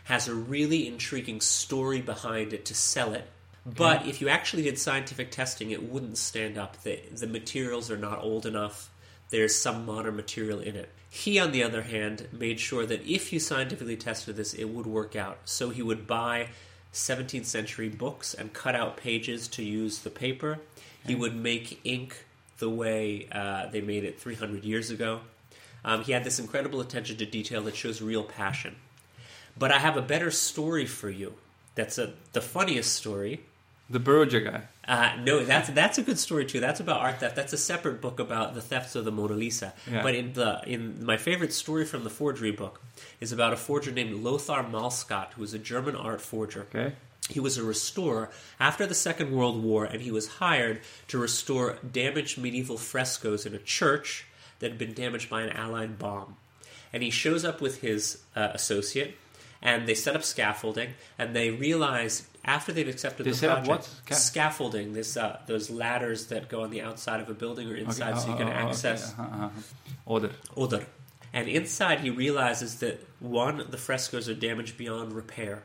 Speaker 3: has a really intriguing story behind it to sell it. But if you actually did scientific testing, it wouldn't stand up. The, the materials are not old enough. There's some modern material in it. He, on the other hand, made sure that if you scientifically tested this, it would work out. So he would buy 17th century books and cut out pages to use the paper. He would make ink the way uh, they made it 300 years ago. Um, he had this incredible attention to detail that shows real passion. But I have a better story for you. That's a, the funniest story.
Speaker 1: The Berger guy.
Speaker 3: Uh, no, that's that's a good story too. That's about art theft. That's a separate book about the thefts of the Mona Lisa.
Speaker 1: Yeah.
Speaker 3: But in the in my favorite story from the forgery book is about a forger named Lothar Malskat, who was a German art forger.
Speaker 1: Okay.
Speaker 3: He was a restorer after the Second World War, and he was hired to restore damaged medieval frescoes in a church that had been damaged by an Allied bomb. And he shows up with his uh, associate, and they set up scaffolding, and they realize after they've accepted
Speaker 1: They
Speaker 3: the project,
Speaker 1: what? Ca-
Speaker 3: scaffolding, this uh, those ladders that go on the outside of a building or inside, so you can
Speaker 1: Oh, oh, oh,
Speaker 3: access
Speaker 1: okay. Uh-huh, uh-huh.
Speaker 3: And inside, he realizes that one, the frescoes are damaged beyond repair.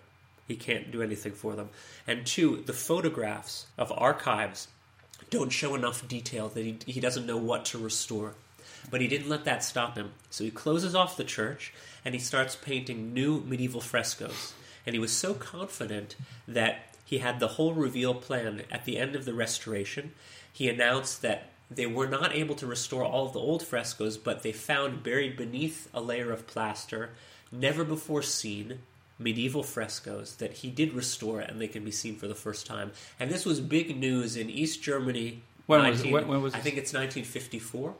Speaker 3: He can't do anything for them. And two, the photographs of archives don't show enough detail that he, he doesn't know what to restore. But he didn't let that stop him. So he closes off the church and he starts painting new medieval frescoes. And he was so confident that he had the whole reveal planned at the end of the restoration. He announced that they were not able to restore all of the old frescoes, but they found buried beneath a layer of plaster, never before seen, medieval frescoes that he did restore and they can be seen for the first time. And this was big news in East Germany.
Speaker 1: When was- when- when was
Speaker 3: I think it's 1954.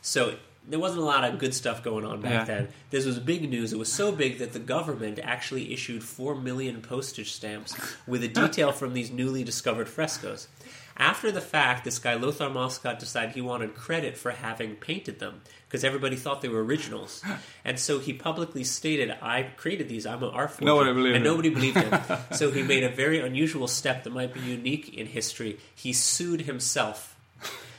Speaker 3: So there wasn't a lot of good stuff going on back
Speaker 1: Yeah.
Speaker 3: then. This was big news. It was so big that the government actually issued 4 million postage stamps with a detail from these newly discovered frescoes. After the fact, this guy Lothar Malskat decided he wanted credit for having painted them because everybody thought they were originals, and so he publicly stated, "I created these. I'm an art forger,"
Speaker 1: Nobody believed
Speaker 3: and
Speaker 1: him.
Speaker 3: nobody believed him. so he made a very unusual step that might be unique in history. He sued himself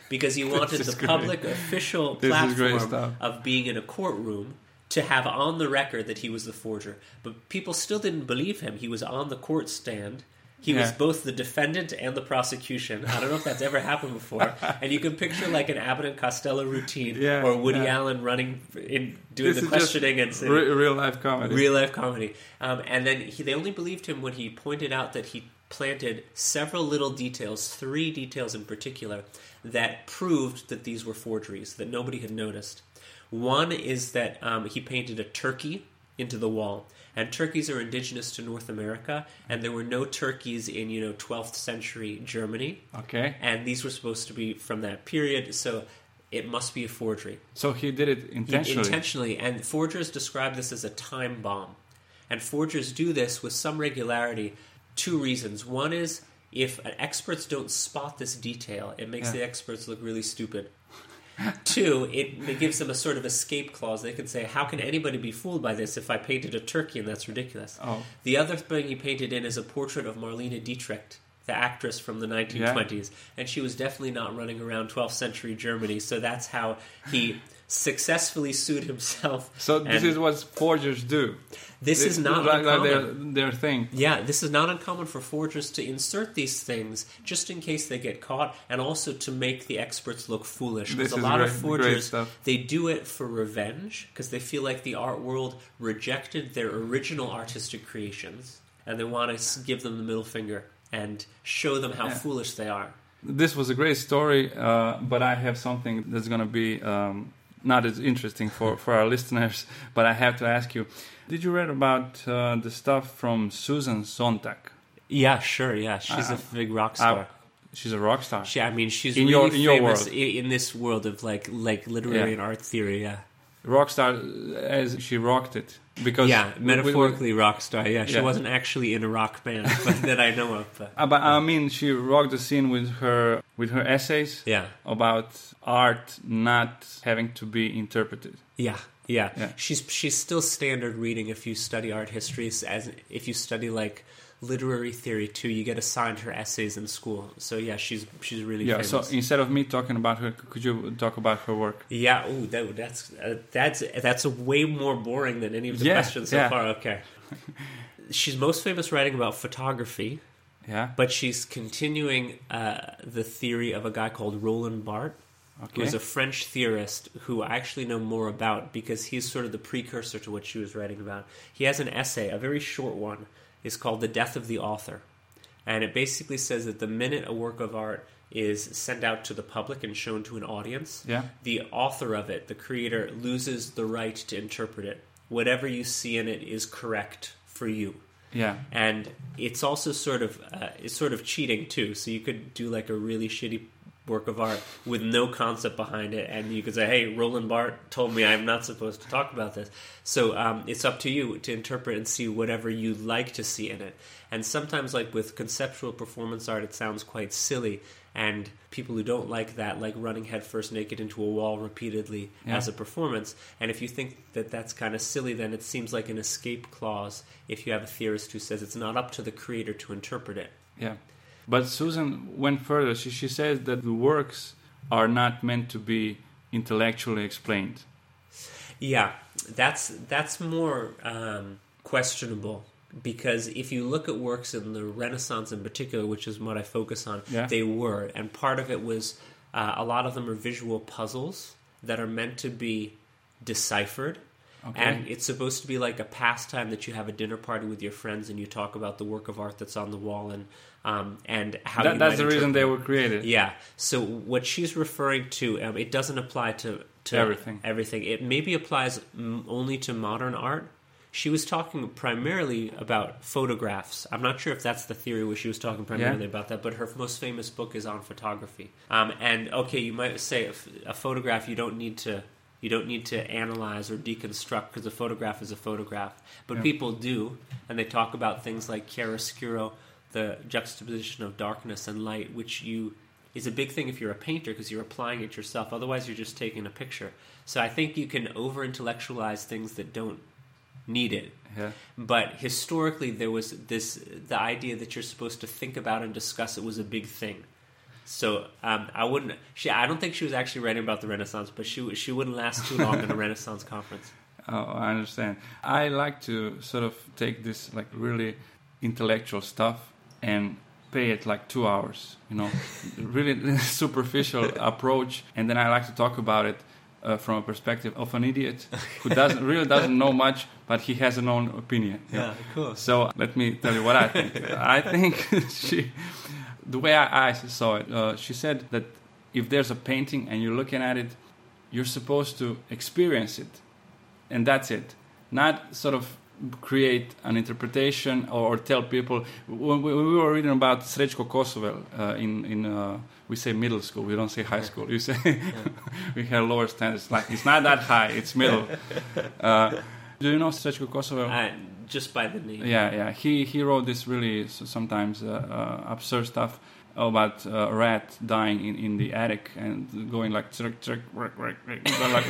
Speaker 3: because he wanted the
Speaker 1: great.
Speaker 3: public official
Speaker 1: This
Speaker 3: platform of being in a courtroom to have on the record that he was the forger. But people still didn't believe him. He was on the court stand. He was both the defendant and the prosecution. I don't know if that's ever happened before. And you can picture like an Abbott and Costello routine
Speaker 1: Yeah,
Speaker 3: or Woody
Speaker 1: yeah.
Speaker 3: Allen running in doing
Speaker 1: This
Speaker 3: the questioning and saying,
Speaker 1: re- real life comedy.
Speaker 3: real life comedy. Um, and then he, they only believed him when he pointed out that he planted several little details, three details in particular, that proved that these were forgeries that nobody had noticed. One is that um, he painted a turkey into the wall. And turkeys are indigenous to North America, and there were no turkeys in you know 12th century Germany,
Speaker 1: Okay.
Speaker 3: and these were supposed to be from that period. So it must be a forgery.
Speaker 1: So he did it
Speaker 3: He-
Speaker 1: intentionally.
Speaker 3: Intentionally, and forgers describe this as a time bomb. And forgers do this with some regularity. Two reasons. One is if experts don't spot this detail, it makes
Speaker 1: Yeah.
Speaker 3: the experts look really stupid. Two, it, it gives them a sort of escape clause. They can say, "How can anybody be fooled by this if I painted a turkey and that's ridiculous?"
Speaker 1: Oh.
Speaker 3: The other thing he painted in is a portrait of Marlene Dietrich, the actress from the 1920s, and she was definitely not running around 12th century Germany. So that's how he successfully sued himself.
Speaker 1: So this is what forgers do.
Speaker 3: this is not
Speaker 1: like, like their, their thing.
Speaker 3: Yeah, this is not uncommon for forgers to insert these things just in case they get caught, and also to make the experts look foolish.
Speaker 1: This
Speaker 3: Because a lot of
Speaker 1: great- great
Speaker 3: forgers they do it for revenge because they feel like the art world rejected their original artistic creations, and they want to give them the middle finger and show them how
Speaker 1: Yeah.
Speaker 3: foolish they are.
Speaker 1: This was a great story, uh, but I have something that's going to be um, not as interesting for, for our listeners. But I have to ask you: Did you read about uh, the stuff from Susan Sontag?
Speaker 3: Yeah, sure. Yeah, she's
Speaker 1: Uh,
Speaker 3: a big rock
Speaker 1: Uh,
Speaker 3: star.
Speaker 1: she's a rock star.
Speaker 3: She, I mean, she's
Speaker 1: In
Speaker 3: really
Speaker 1: your- in your
Speaker 3: famous
Speaker 1: world.
Speaker 3: i- in this world of like like literary
Speaker 1: Yeah.
Speaker 3: and art theory. Yeah,
Speaker 1: rock star as she rocked it because
Speaker 3: yeah,
Speaker 1: we- we-
Speaker 3: metaphorically rock star. Yeah, she
Speaker 1: Yeah.
Speaker 3: wasn't actually in a rock band but that I know of. But
Speaker 1: Uh, but I mean, she rocked the scene with her with her essays
Speaker 3: yeah,
Speaker 1: about art not having to be interpreted.
Speaker 3: yeah, yeah,
Speaker 1: Yeah.
Speaker 3: She's she's still standard reading if you study art histories. As if you study like literary theory too, you get assigned her essays in school. So yeah, she's she's really
Speaker 1: Yeah.
Speaker 3: famous.
Speaker 1: So instead of me talking about her, could you talk about her work?
Speaker 3: Yeah, ooh, that, that's uh, that's that's way more boring than any of the
Speaker 1: Yeah,
Speaker 3: questions so
Speaker 1: yeah.
Speaker 3: far. Okay, she's most famous writing about photography,
Speaker 1: Yeah.
Speaker 3: but she's continuing uh, the theory of a guy called Roland Barthes, who
Speaker 1: Okay.
Speaker 3: is a French theorist who I actually know more about because he's sort of the precursor to what she was writing about. He has an essay, a very short one, is called "The Death of the Author," and it basically says that the minute a work of art is sent out to the public and shown to an audience,
Speaker 1: Yeah.
Speaker 3: the author of it, the creator, loses the right to interpret it. Whatever you see in it is correct for you.
Speaker 1: Yeah.
Speaker 3: And it's also sort of uh, it's sort of cheating too. So you could do like a really shitty work of art with no concept behind it, and you could say, "Hey, Roland Barthes told me I'm not supposed to talk about this." So um, it's up to you to interpret and see whatever you like to see in it. And sometimes, like with conceptual performance art, it sounds quite silly, and people who don't like that like running headfirst naked into a wall repeatedly
Speaker 1: Yeah.
Speaker 3: as a performance. And if you think that that's kind of silly, then it seems like an escape clause if you have a theorist who says it's not up to the creator to interpret it.
Speaker 1: Yeah. But Susan went further. She, she says that the works are not meant to be intellectually explained.
Speaker 3: Yeah, that's that's more um, questionable because if you look at works in the Renaissance in particular, which is what I focus on,
Speaker 1: Yeah.
Speaker 3: they were, and part of it was uh, a lot of them are visual puzzles that are meant to be deciphered.
Speaker 1: Okay.
Speaker 3: And it's supposed to be like a pastime that you have a dinner party with your friends and you talk about the work of art that's on the wall and um, and how
Speaker 1: That, that's the reason they were created.
Speaker 3: Yeah. So what she's referring to, um, it doesn't apply to, to
Speaker 1: Everything.
Speaker 3: Everything. It maybe applies only to modern art. She was talking primarily about photographs. I'm not sure if that's the theory where she was talking primarily
Speaker 1: Yeah.
Speaker 3: about that, but her most famous book is on photography. Um, and okay, you might say a, f- a photograph you don't need to you don't need to analyze or deconstruct because a photograph is a photograph. But
Speaker 1: Yeah.
Speaker 3: people do, and they talk about things like chiaroscuro, the juxtaposition of darkness and light, which you is a big thing if you're a painter because you're applying it yourself. Otherwise, you're just taking a picture. So I think you can over intellectualize things that don't need it.
Speaker 1: Yeah.
Speaker 3: But historically, there was this the idea that you're supposed to think about and discuss it was a big thing. So um, I wouldn't. She, I don't think she was actually writing about the Renaissance, but she she wouldn't last too long in a Renaissance conference.
Speaker 1: Oh, I understand. I like to sort of take this like really intellectual stuff and pay it like two hours, you know, really superficial approach, and then I like to talk about it uh, from a perspective of an idiot who doesn't really doesn't know much, but he has an own opinion. know.
Speaker 3: of course.
Speaker 1: So let me tell you what I think. I think she, the way I, I saw it, uh, she said that if there's a painting and you're looking at it, you're supposed to experience it, and that's it. Not sort of create an interpretation or, or tell people. When we, we were reading about Srećko Kosovel uh, in in uh, we say middle school, we don't say high school. You say we have lower standards. Like it's not that high, it's middle. Uh, do you know Srećko Kosovel?
Speaker 3: Uh, just by the name.
Speaker 1: Yeah, yeah. He he wrote this really sometimes uh, uh, absurd stuff about uh, a rat dying in, in the attic and going like trick trick work work like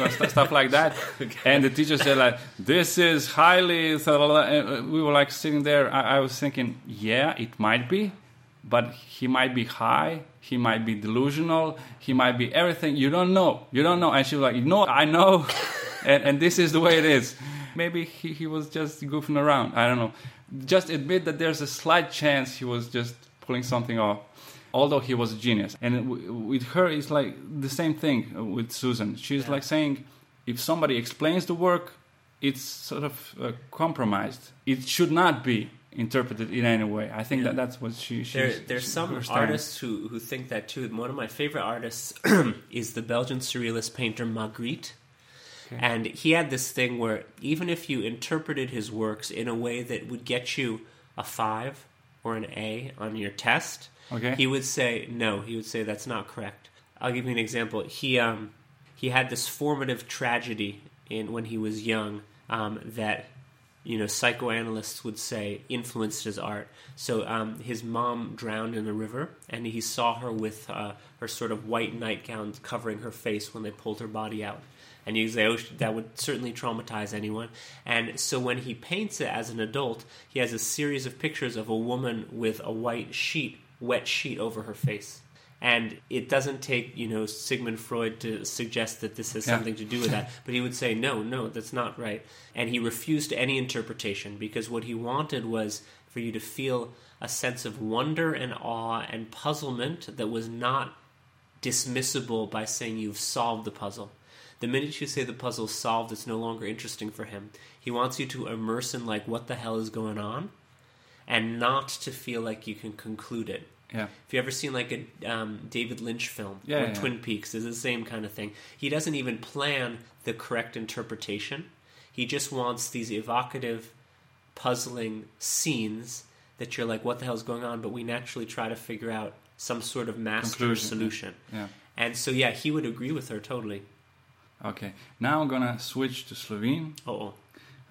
Speaker 1: uh, st- stuff like that. And the teacher said like, "This is highly." And we were like sitting there. I, I was thinking, yeah, it might be, but he might be high. He might be delusional. He might be everything. You don't know. You don't know. And she was like, "No, I know." and, and this is the way it is. Maybe he, he was just goofing around. I don't know. Just admit that there's a slight chance he was just pulling something off. Although he was a genius. And w- with her, it's like the same thing with Susan. She's
Speaker 3: Yeah.
Speaker 1: like saying, if somebody explains the work, it's sort of uh, compromised. It should not be interpreted in any way. I think
Speaker 3: Yeah.
Speaker 1: that that's what she. she
Speaker 3: There, there's
Speaker 1: she-
Speaker 3: some artists who, who think that too. One of my favorite artists is the Belgian surrealist painter Magritte.
Speaker 1: Okay.
Speaker 3: And he had this thing where even if you interpreted his works in a way that would get you a five or an A on your test,
Speaker 1: Okay.
Speaker 3: he would say no. He would say that's not correct. I'll give you an example. He um, he had this formative tragedy in when he was young um, that you know psychoanalysts would say influenced his art. So um, his mom drowned in the river, and he saw her with uh, her sort of white nightgown covering her face when they pulled her body out. And you say, oh, that would certainly traumatize anyone. And so when he paints it as an adult, he has a series of pictures of a woman with a white sheet, wet sheet over her face. And it doesn't take, you know, Sigmund Freud to suggest that this has
Speaker 1: Yeah.
Speaker 3: something to do with that. But he would say, no, no, that's not right. And he refused any interpretation because what he wanted was for you to feel a sense of wonder and awe and puzzlement that was not dismissible by saying you've solved the puzzle. The minute you say the puzzle's solved, it's no longer interesting for him. He wants you to immerse in like what the hell is going on, and not to feel like you can conclude it.
Speaker 1: Yeah.
Speaker 3: If you ever seen like a um, David Lynch film
Speaker 1: Yeah,
Speaker 3: or
Speaker 1: yeah,
Speaker 3: Twin Peaks, is the same kind of thing. He doesn't even plan the correct interpretation. He just wants these evocative, puzzling scenes that you're like, what the hell's going on? But we naturally try to figure out some sort of master
Speaker 1: Conclusion,
Speaker 3: solution.
Speaker 1: Yeah.
Speaker 3: And so, yeah, he would agree with her totally.
Speaker 1: Okay. Now I'm gonna switch to Slovene.
Speaker 3: Oh,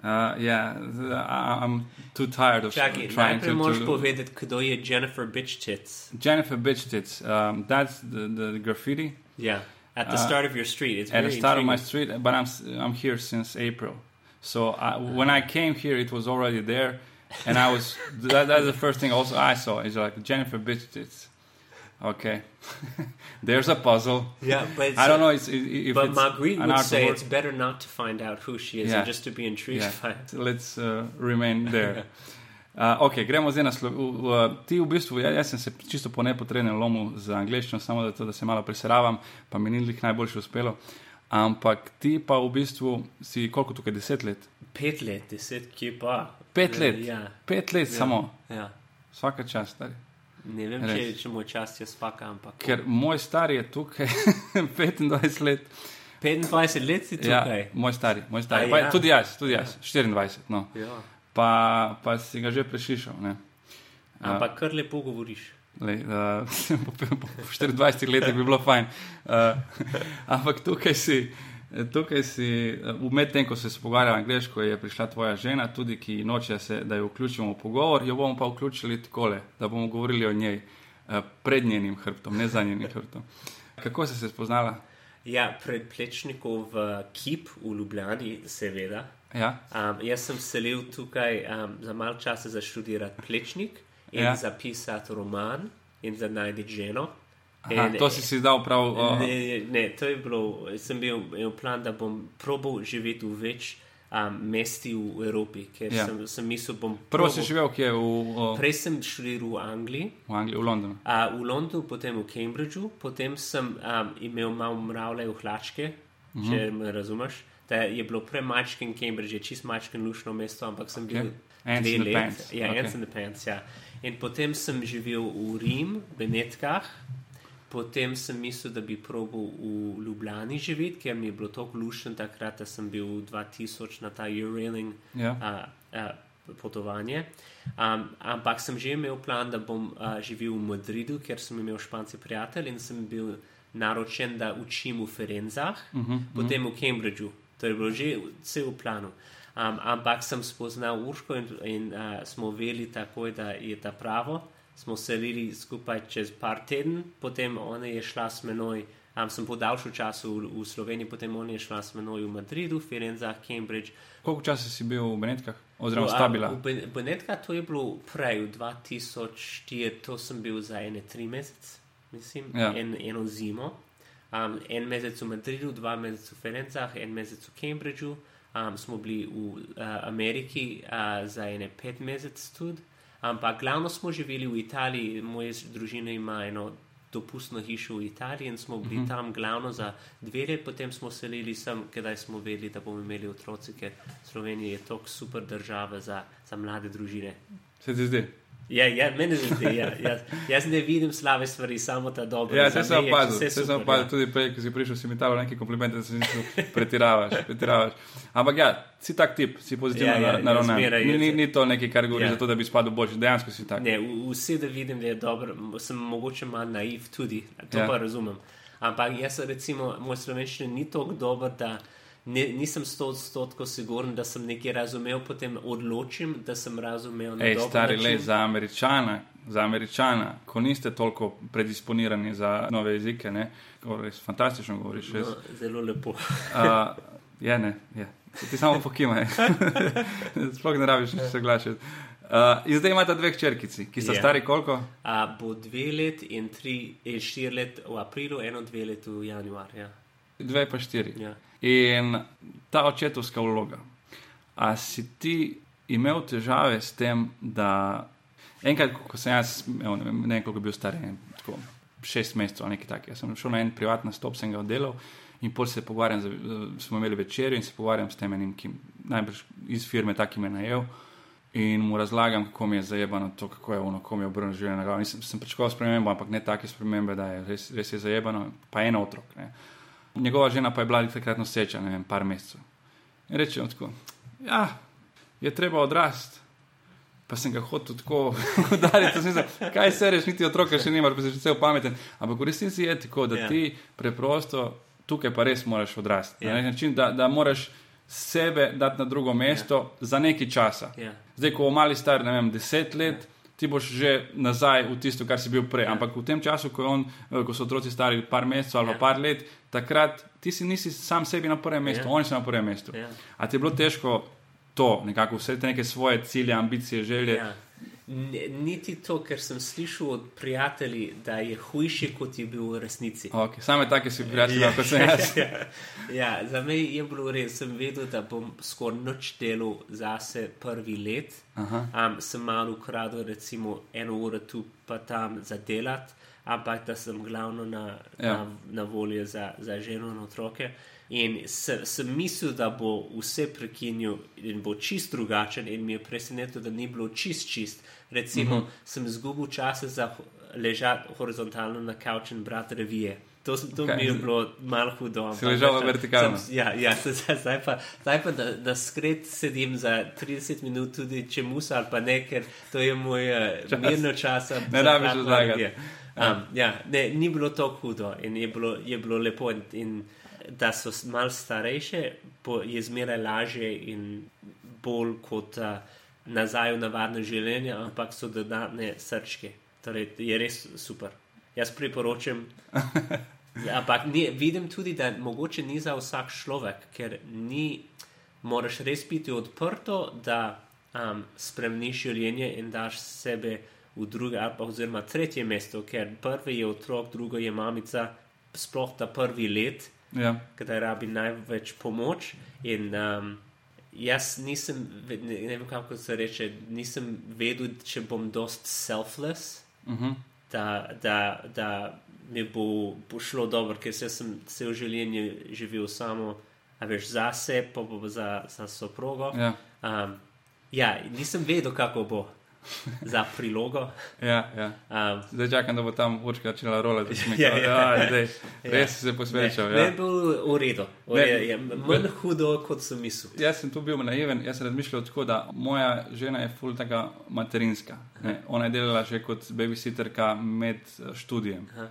Speaker 1: Uh, yeah, th- I- I'm too tired of trying to,
Speaker 3: moraš
Speaker 1: to
Speaker 3: povedati, kdo je Jennifer Bitchtits.
Speaker 1: Jennifer Bitchtits. Um, that's the, the graffiti
Speaker 3: Yeah, at the
Speaker 1: Uh,
Speaker 3: start of your street. It's
Speaker 1: at the start of my street, but I'm I'm here since April. So I, when I came here, it was already there, and I was that, that's the first thing also I saw is like Jennifer Bitchtits. Okay, there's a puzzle.
Speaker 3: Yeah, but it's,
Speaker 1: I don't know it's, if
Speaker 3: But
Speaker 1: it's
Speaker 3: Marguerite would
Speaker 1: art
Speaker 3: say it's better not to find out who she is
Speaker 1: Yeah.
Speaker 3: and just to be intrigued
Speaker 1: Yeah.
Speaker 3: by it.
Speaker 1: Let's uh, remain there. Uh, ok, gremo zdaj na Slovenijo. Ti v bistvu, ja, jaz sem se čisto po nepotrebnem lomu z angliščino, samo zato, da se malo preseravam, pa mi ni lih najboljše uspelo. Ampak ti pa v bistvu si koliko tukaj, deset let?
Speaker 3: Pet let, deset, kje pa?
Speaker 1: Pet let.
Speaker 3: Ja,
Speaker 1: Pet let
Speaker 3: Ja.
Speaker 1: samo,
Speaker 3: ja.
Speaker 1: vsaka čas. Stari.
Speaker 3: Ne vem,
Speaker 1: Res.
Speaker 3: če, če moj čas je spaka, ampak.
Speaker 1: Ker moj stari je tukaj 25 let.
Speaker 3: 25 let si
Speaker 1: Ja,
Speaker 3: tukaj.
Speaker 1: moj stari, moj stari.
Speaker 3: A
Speaker 1: Pa,
Speaker 3: ja.
Speaker 1: Tudi jaz, tudi jaz, 24. No.
Speaker 3: Ja.
Speaker 1: Pa, pa si ga že prešišal. Ne?
Speaker 3: Ampak kar lepo govoriš.
Speaker 1: Lej, uh, po, po 24 letih bi bilo fajn. Uh, ampak tukaj si, tukaj si uh, medtem, ko se pogovarjamo angliško, je prišla tvoja žena, tudi ki noče, se, da jo vključimo v pogovor, jo bomo pa vključili takole, da bomo govorili o njej uh, pred njenim hrbtom, ne za njenim hrbtom. Kako si se spoznala?
Speaker 3: Ja, pred plečnikom v Kip v Ljubljani, seveda.
Speaker 1: Ja?
Speaker 3: Um, jaz sem selil tukaj um, za malo časa za študirati plečnik in
Speaker 1: Ja.
Speaker 3: ja. zapisati roman in za najti ženo.
Speaker 1: Aha,
Speaker 3: In-
Speaker 1: to si si dal prav. Uh,
Speaker 3: Ne, ne, to je bilo, sem bil imel plan, da bom probal živeti v več um, mesti v Evropi, ker
Speaker 1: Ja.
Speaker 3: ja. sem, sem mislil, bom
Speaker 1: prvo
Speaker 3: probal-
Speaker 1: si živel kje v, uh,
Speaker 3: Prej sem študiral v Angliji,
Speaker 1: v Angliji, v Londonu.
Speaker 3: a, v Londonu, potem v Cambridgeu, potem sem um, imel malo mravlje v hlačke, uh -huh. če me razumeš. Da je bilo premačken Cambridge, je čist mačken lušno mesto, ampak sem bil dve
Speaker 1: in the
Speaker 3: let. Ja, the Pants, ja. In potem sem živel v Rim, Benetkah, potem sem mislil, da bi probal v Ljubljani živeti, ker mi je bilo tako lušno takrat, da sem bil 2000 na ta Eurailing
Speaker 1: Ja.
Speaker 3: a, a, potovanje. Um, ampak sem že imel plan, da bom a, živel v Madridu, ker sem imel španci prijatelj in sem bil naročen, da učim v Ferenzah, uh -huh, potem uh -huh. v Cambridgeu. To je bilo že vse v planu. Um, ampak sem spoznal Urško in, in uh, smo vedeli takoj, da je ta pravo. Smo selili skupaj čez par teden, potem ona je šla s menoj. Um, sem podaljšal čas v, v Sloveniji, potem ona je šla s menoj v Madridu, Firenzah, Cambridge.
Speaker 1: Koliko časa si bil v Benetkah? Oziroma,
Speaker 3: V- a,
Speaker 1: stabila?
Speaker 3: V Ben- Benetka to je bilo prej, v 2004, to sem bil za ene tri mesece, mislim,
Speaker 1: Ja.
Speaker 3: en, eno zimo. Um, en mesec v Madridu, dva meseca v Ferencah, en mesec v Cambridgeu. Um, smo bili v uh, Ameriki uh, za ene pet mesecev tudi. Ampak glavno smo živeli v Italiji, moja družina ima eno dopustno hišo v Italiji in smo bili uh -huh. tam glavno za dve leti, potem smo selili sem, kdaj smo vedeli, da bomo imeli otroci, ker Slovenija je tako super država za, za mlade družine.
Speaker 1: Se ti zdi?
Speaker 3: Ja, ja meni se zdi, ja, jaz, jaz ne vidim slabe stvari, samo ta dobra.
Speaker 1: Ja, se sem opazil, se sem opazil
Speaker 3: ja.
Speaker 1: tudi prej, ko si prišel, si mi dal neke komplimente, da si mislil, pretiravaš, pretiravaš. Ampak ja, si tak tip, si pozitivno
Speaker 3: Ja, ja, ja,
Speaker 1: naravnan.
Speaker 3: zmeraj
Speaker 1: Ni, ni, ni to nekaj, kar govori
Speaker 3: Ja.
Speaker 1: za to, da bi spadal boljši, dejansko si tak.
Speaker 3: Ne, vse da vidim, da je dobro, sem mogoče malo naiv tudi, to
Speaker 1: Ja.
Speaker 3: ja. pa razumem. Ampak jaz, recimo, moj slovenščina ni tako dober, da ne, nisem sto odstotkov siguren, da sem nekaj razumel, potem odločim, da sem razumel na
Speaker 1: Ej, stari
Speaker 3: način.
Speaker 1: le za američana, za američana, ko niste toliko predisponirani za nove jezike, ne, res fantastično govoriš.
Speaker 3: No, zelo lepo.
Speaker 1: Uh, je, ne, je. Ti samo pokimaj. Sploh ne rabiš se glasiti. Uh, in zdaj imate dve črkici, ki so
Speaker 3: Ja.
Speaker 1: stari koliko?
Speaker 3: A, bo dve let in tri, in štiri let v aprilu, eno dve let v januarju. Ja.
Speaker 1: Dve pa štiri.
Speaker 3: Ja.
Speaker 1: In ta očetovska vloga. A si ti imel težave s tem, da enkrat, ko sem jaz, imel, ne vem, ne vem, koliko je bil star, ne tako šest mesecev ali nekaj takega, sem šel na en privatni stop, sem ga oddelal in pol se pogovarjam, z, smo imeli večerjo in se pogovarjam s tem enim, ki najbrž iz firme taki me najel. In mu razlagam, kako mi je zajebano to, kako je ono, kako mi je obrnjeno življenje na glavo. Nisem sem pričakoval spremembo, ampak ne take spremembe, da je res, res je zajebano, pa eno otrok. Ne. Njegova žena pa je bila takrat noseča, ne vem, par mesecev. In rečem tako, ja, je treba odrasti. Pa sem ga hotel tako udariti, da sem kaj se reš, niti otroka še nimaš, pa si že cel pameten. Ampak v resnici je tako, da
Speaker 3: Ja.
Speaker 1: ti preprosto tukaj pa res moraš odrasti.
Speaker 3: Ja.
Speaker 1: Na nek način, da, da moraš sebe dati na drugo mesto za nekaj časa.
Speaker 3: Ja.
Speaker 1: Zdaj, ko bo mali star, ne vem, deset let, ti boš že nazaj v tisto, kar si bil prej.
Speaker 3: Ja.
Speaker 1: Ampak v tem času, ko, on, eh, ko so otroci stari par mesecev ali
Speaker 3: Ja.
Speaker 1: par let, takrat ti si nisi sam sebi na prvem mestu,
Speaker 3: Ja.
Speaker 1: ja. oni so na prvem mestu.
Speaker 3: Ja.
Speaker 1: A ti je bilo težko to, nekako vse te neke svoje cilje, ambicije, želje?
Speaker 3: Ja. Ne- Niti to, ker sem slišal od prijateljev, da je hujši, kot je bil v resnici.
Speaker 1: Okay. Same take si prijatelji, kot sem jaz.
Speaker 3: ja, za me je bilo res, sem vedel, da bom skoraj noč delal zase prvi let. Um, sem malo ukradel, recimo eno uro tu pa tam za delat, ampak da sem glavno na, ja.
Speaker 1: Ja.
Speaker 3: na, na voljo za, za ženo in otroke. In se- sem mislil, da bo vse prekinil in bo čist drugačen, in mi je presenetilo, da ni bilo čist čist. Recimo, uh -huh. sem izgubil čas za ležati horizontalno na kavču in brati revije. To, sem- to
Speaker 1: Kaj?
Speaker 3: mi je bilo malo hudo. ampak
Speaker 1: ležal
Speaker 3: veš,
Speaker 1: vertikalno?
Speaker 3: sem- Ja, ja zdaj, zdaj pa, zdaj pa da, da skret sedim za 30 minut, tudi če musa ali pa ne, ker to je moj uh, mirno čas.
Speaker 1: Ne rabiš razlagati.
Speaker 3: Um, ja, ne, ni bilo to hudo in je bilo, je bilo lepo. In, in da so malo starejše, bo, je zmeraj lažje in bolj kot uh, nazaj v navadno življenje, ampak so dodatne srčke. Torej, je res super. Jaz priporočam. Ampak ni, vidim tudi, da mogoče ni za vsak človek, ker ni, moraš res biti odprto, da um, spremeniš življenje in daš sebe v druge ali pa oziroma tretje mesto, ker prvi je otrok, drugo je mamica, sploh ta prvi let,
Speaker 1: Ja.
Speaker 3: kadar rabi največ pomoč. In um, jaz nisem, ne, ne vem kako se reče, nisem vedel, če bom dost selfless
Speaker 1: Uh -huh.
Speaker 3: da, da, da mi bo, bo šlo dobro, ker se sem cel življenje živel samo, a veš, zase, pa bo za, za soprogo.
Speaker 1: Ja.
Speaker 3: Um, ja, nisem vedel, kako bo za prilogo.
Speaker 1: Ja, ja.
Speaker 3: Um,
Speaker 1: Zdaj čakam, da bo tam určka začela rolati. da si mi rekel,
Speaker 3: ja,
Speaker 1: zdaj, res si se posvečal.
Speaker 3: ne, ne
Speaker 1: Ja.
Speaker 3: bil v redu,
Speaker 1: Ne.
Speaker 3: je, manj hudo, kot sem mislil.
Speaker 1: Jaz sem tu bil naiven, jaz sem razmišljal tako, da moja žena je ful taka materinska. Ne? Ona je delala že kot babysitterka med eh, študijem
Speaker 3: Aha.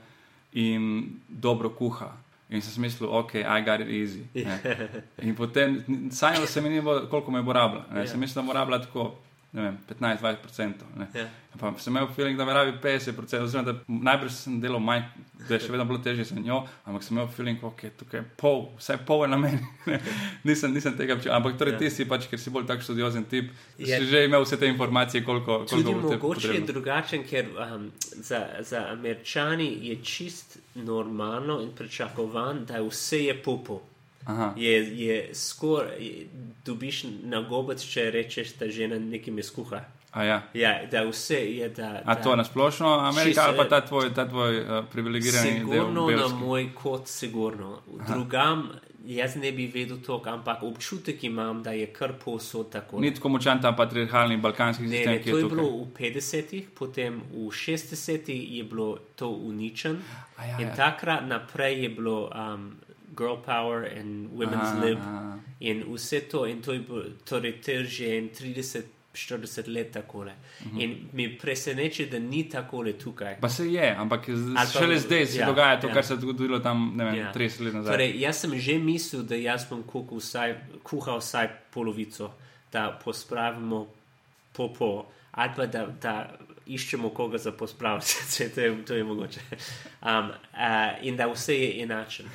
Speaker 1: in dobro kuha. In sem mislil, ok, I got it easy. Ne? In potem, sanjalo se mi ni bilo, koliko me bo rabila. Ne?
Speaker 3: Ja.
Speaker 1: Sem mislil, da bo rabila tako, ne 15-20%. Ne?
Speaker 3: Ja.
Speaker 1: Pa sem imel feeling, da me rabi 50%, oziroma da najbrž sem delal manj, da je še vedno bilo težje za njo, ampak sem imel feeling, ok, tukaj je pol, vsaj pol je na meni. nisem, nisem tega občutil. Ampak torej
Speaker 3: Ja.
Speaker 1: ti si pač, ker si bolj tak študiozen tip,
Speaker 3: Je-
Speaker 1: si že imel vse te informacije, koliko,
Speaker 3: Tudi
Speaker 1: koliko te
Speaker 3: mogoče je
Speaker 1: potrebno.
Speaker 3: drugačen, ker um, za, za američani je čist normalno in pričakovan, da vse je popo.
Speaker 1: Aha.
Speaker 3: Je, je skoraj, dobiš na gobec, če rečeš, da žena nekaj mi skuha.
Speaker 1: A, ja.
Speaker 3: Ja, da vse je, da.
Speaker 1: A
Speaker 3: da,
Speaker 1: to nasplošno, Amerika
Speaker 3: Čisto,
Speaker 1: ali pa ta tvoj, ta tvoj uh, privilegirani del?
Speaker 3: Sigurno na moj kot, sigurno. Drugam, jaz ne bi vedel to, ampak občutek imam, da je kar posod tako.
Speaker 1: Ni tako močan ta patriarhalni balkanski
Speaker 3: Ne,
Speaker 1: sistem,
Speaker 3: ne, to
Speaker 1: je
Speaker 3: je
Speaker 1: tukaj.
Speaker 3: bilo v 50-ih, potem v 60-ih je bilo to uničen.
Speaker 1: Ja,
Speaker 3: in
Speaker 1: ja.
Speaker 3: takrat naprej je bilo um, girl power in women's
Speaker 1: Aha,
Speaker 3: lib
Speaker 1: aha.
Speaker 3: in vse to, in to je torej ter že en 30-40 let takole. Uh
Speaker 1: Mhm.
Speaker 3: -huh. In mi preseneča, da ni takole tukaj.
Speaker 1: Pa se je, ampak
Speaker 3: pa-
Speaker 1: šele zdaj se
Speaker 3: ja,
Speaker 1: dogaja to,
Speaker 3: ja.
Speaker 1: kar se je zgodilo tam vem,
Speaker 3: Ja.
Speaker 1: 30 let nazaj.
Speaker 3: Torej, jaz sem že mislil, da jaz bom kuhal vsaj, kuhal vsaj polovico, da pospravimo popo, ali pa da, da iščemo koga za pospravljati, če to je, to je mogoče. Um, uh, in da vse je enačen.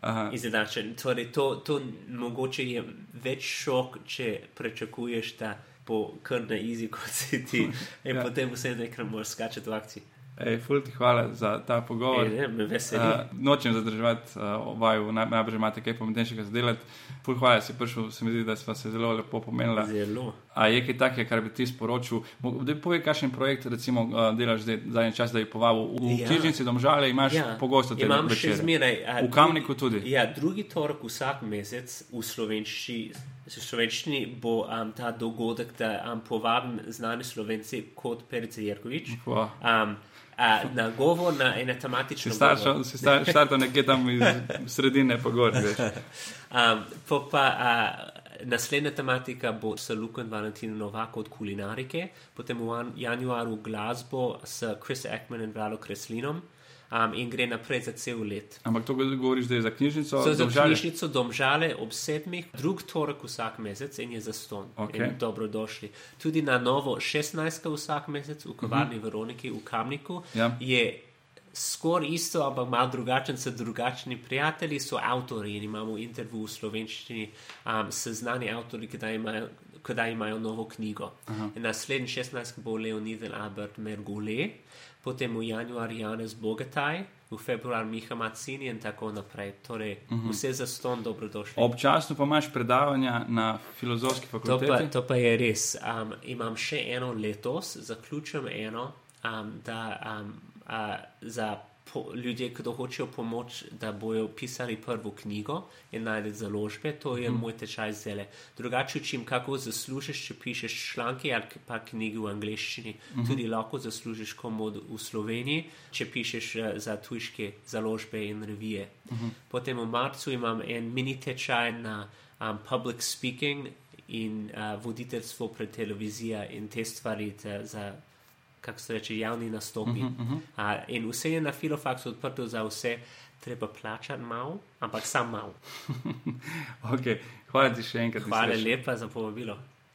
Speaker 1: Aha.
Speaker 3: Izenačen. Torej, to, to mogoče je več šok, če pričakuješ, da bo kar na izi, kot si ti, in
Speaker 1: ja.
Speaker 3: potem vse nekaj moraš skačati v akciji.
Speaker 1: Ej, ful ti hvala za ta pogovor.
Speaker 3: Ej, ne, veseli.
Speaker 1: Uh, nočem zadrževati uh, vaju, naj- najbrž imate kaj pametnejšega za delati. Ful hvala, da si prišel, se mi zdi, da sva se zelo lepo pomenila.
Speaker 3: Zelo.
Speaker 1: A je kaj takega, kar bi ti sporočil? Daj povej, kakšen projekt recimo uh, delaš zdaj zadnji čas, da je povabil. V
Speaker 3: Ja.
Speaker 1: knjižnici domžale imaš ja. pogosto te
Speaker 3: imam še
Speaker 1: večere.
Speaker 3: zmeraj. a,
Speaker 1: V Kamniku tudi.
Speaker 3: Ja, drugi torek vsak mesec v slovenščini, v slovenščini bo um, ta dogodek, da um, povabim znane slovence kot Perice Jerkovič. Um, a, na govor, na eno tematično
Speaker 1: Si staršal,
Speaker 3: govor.
Speaker 1: si star- štartal nekje tam iz sredine, pa gor.
Speaker 3: Um, po pa, a, naslednja tematika bo s Luko in Valentino Novako od kulinarike, potem v jan- januarju glasbo s Chris Ekman in Vlado Kreslinom um, in gre naprej za cel let.
Speaker 1: Ampak to govoriš, da je za knjižnico.
Speaker 3: So za
Speaker 1: Domžale?
Speaker 3: knjižnico Domžale ob sedmih, drug torek vsak mesec in je za ston. In Dobrodošli. Tudi na novo 16. vsak mesec v kavarni uh -huh. Veroniki v Kamniku
Speaker 1: Ja.
Speaker 3: je skoraj isto, ampak malo drugačen, so drugačni prijatelji, so avtori in imamo intervju v slovenščini um, s znani avtori, kdaj imajo, kdaj imajo novo knjigo. Naslednji 16. bo Leonid Albert Mergule, potem v januarju Janez Bogataj, v februar Miha Macini in tako naprej. Torej, uh -huh. vse za ston dobrodošli.
Speaker 1: Občasno pa imaš predavanja na filozofski
Speaker 3: To pa,
Speaker 1: fakulteti.
Speaker 3: to pa je res. Um, imam še eno letos, zaključujem eno, um, da um, uh, za po, ljudje, ki hočejo pomoč, da bojo pisali prvo knjigo in najti založbe, to je mm. moj tečaj zdaj. Drugače učim, kako zaslužiš, če pišeš članke ali pa knjige v angleščini. Mm -hmm. Tudi lahko zaslužiš komod v Sloveniji, če pišeš uh, za tujške založbe in revije. Mm -hmm. Potem v marcu imam en mini tečaj na um, public speaking in uh, voditeljstvo pred televizijo in te stvari te, za, kako se reče, javni nastopi. Uh -huh, uh -huh. Uh, in vse je na filofaksu odprto za vse, treba plačati malo, ampak sam malo.
Speaker 1: Okay. Hvala ti še enkrat.
Speaker 3: Hvala lepa za povabilo.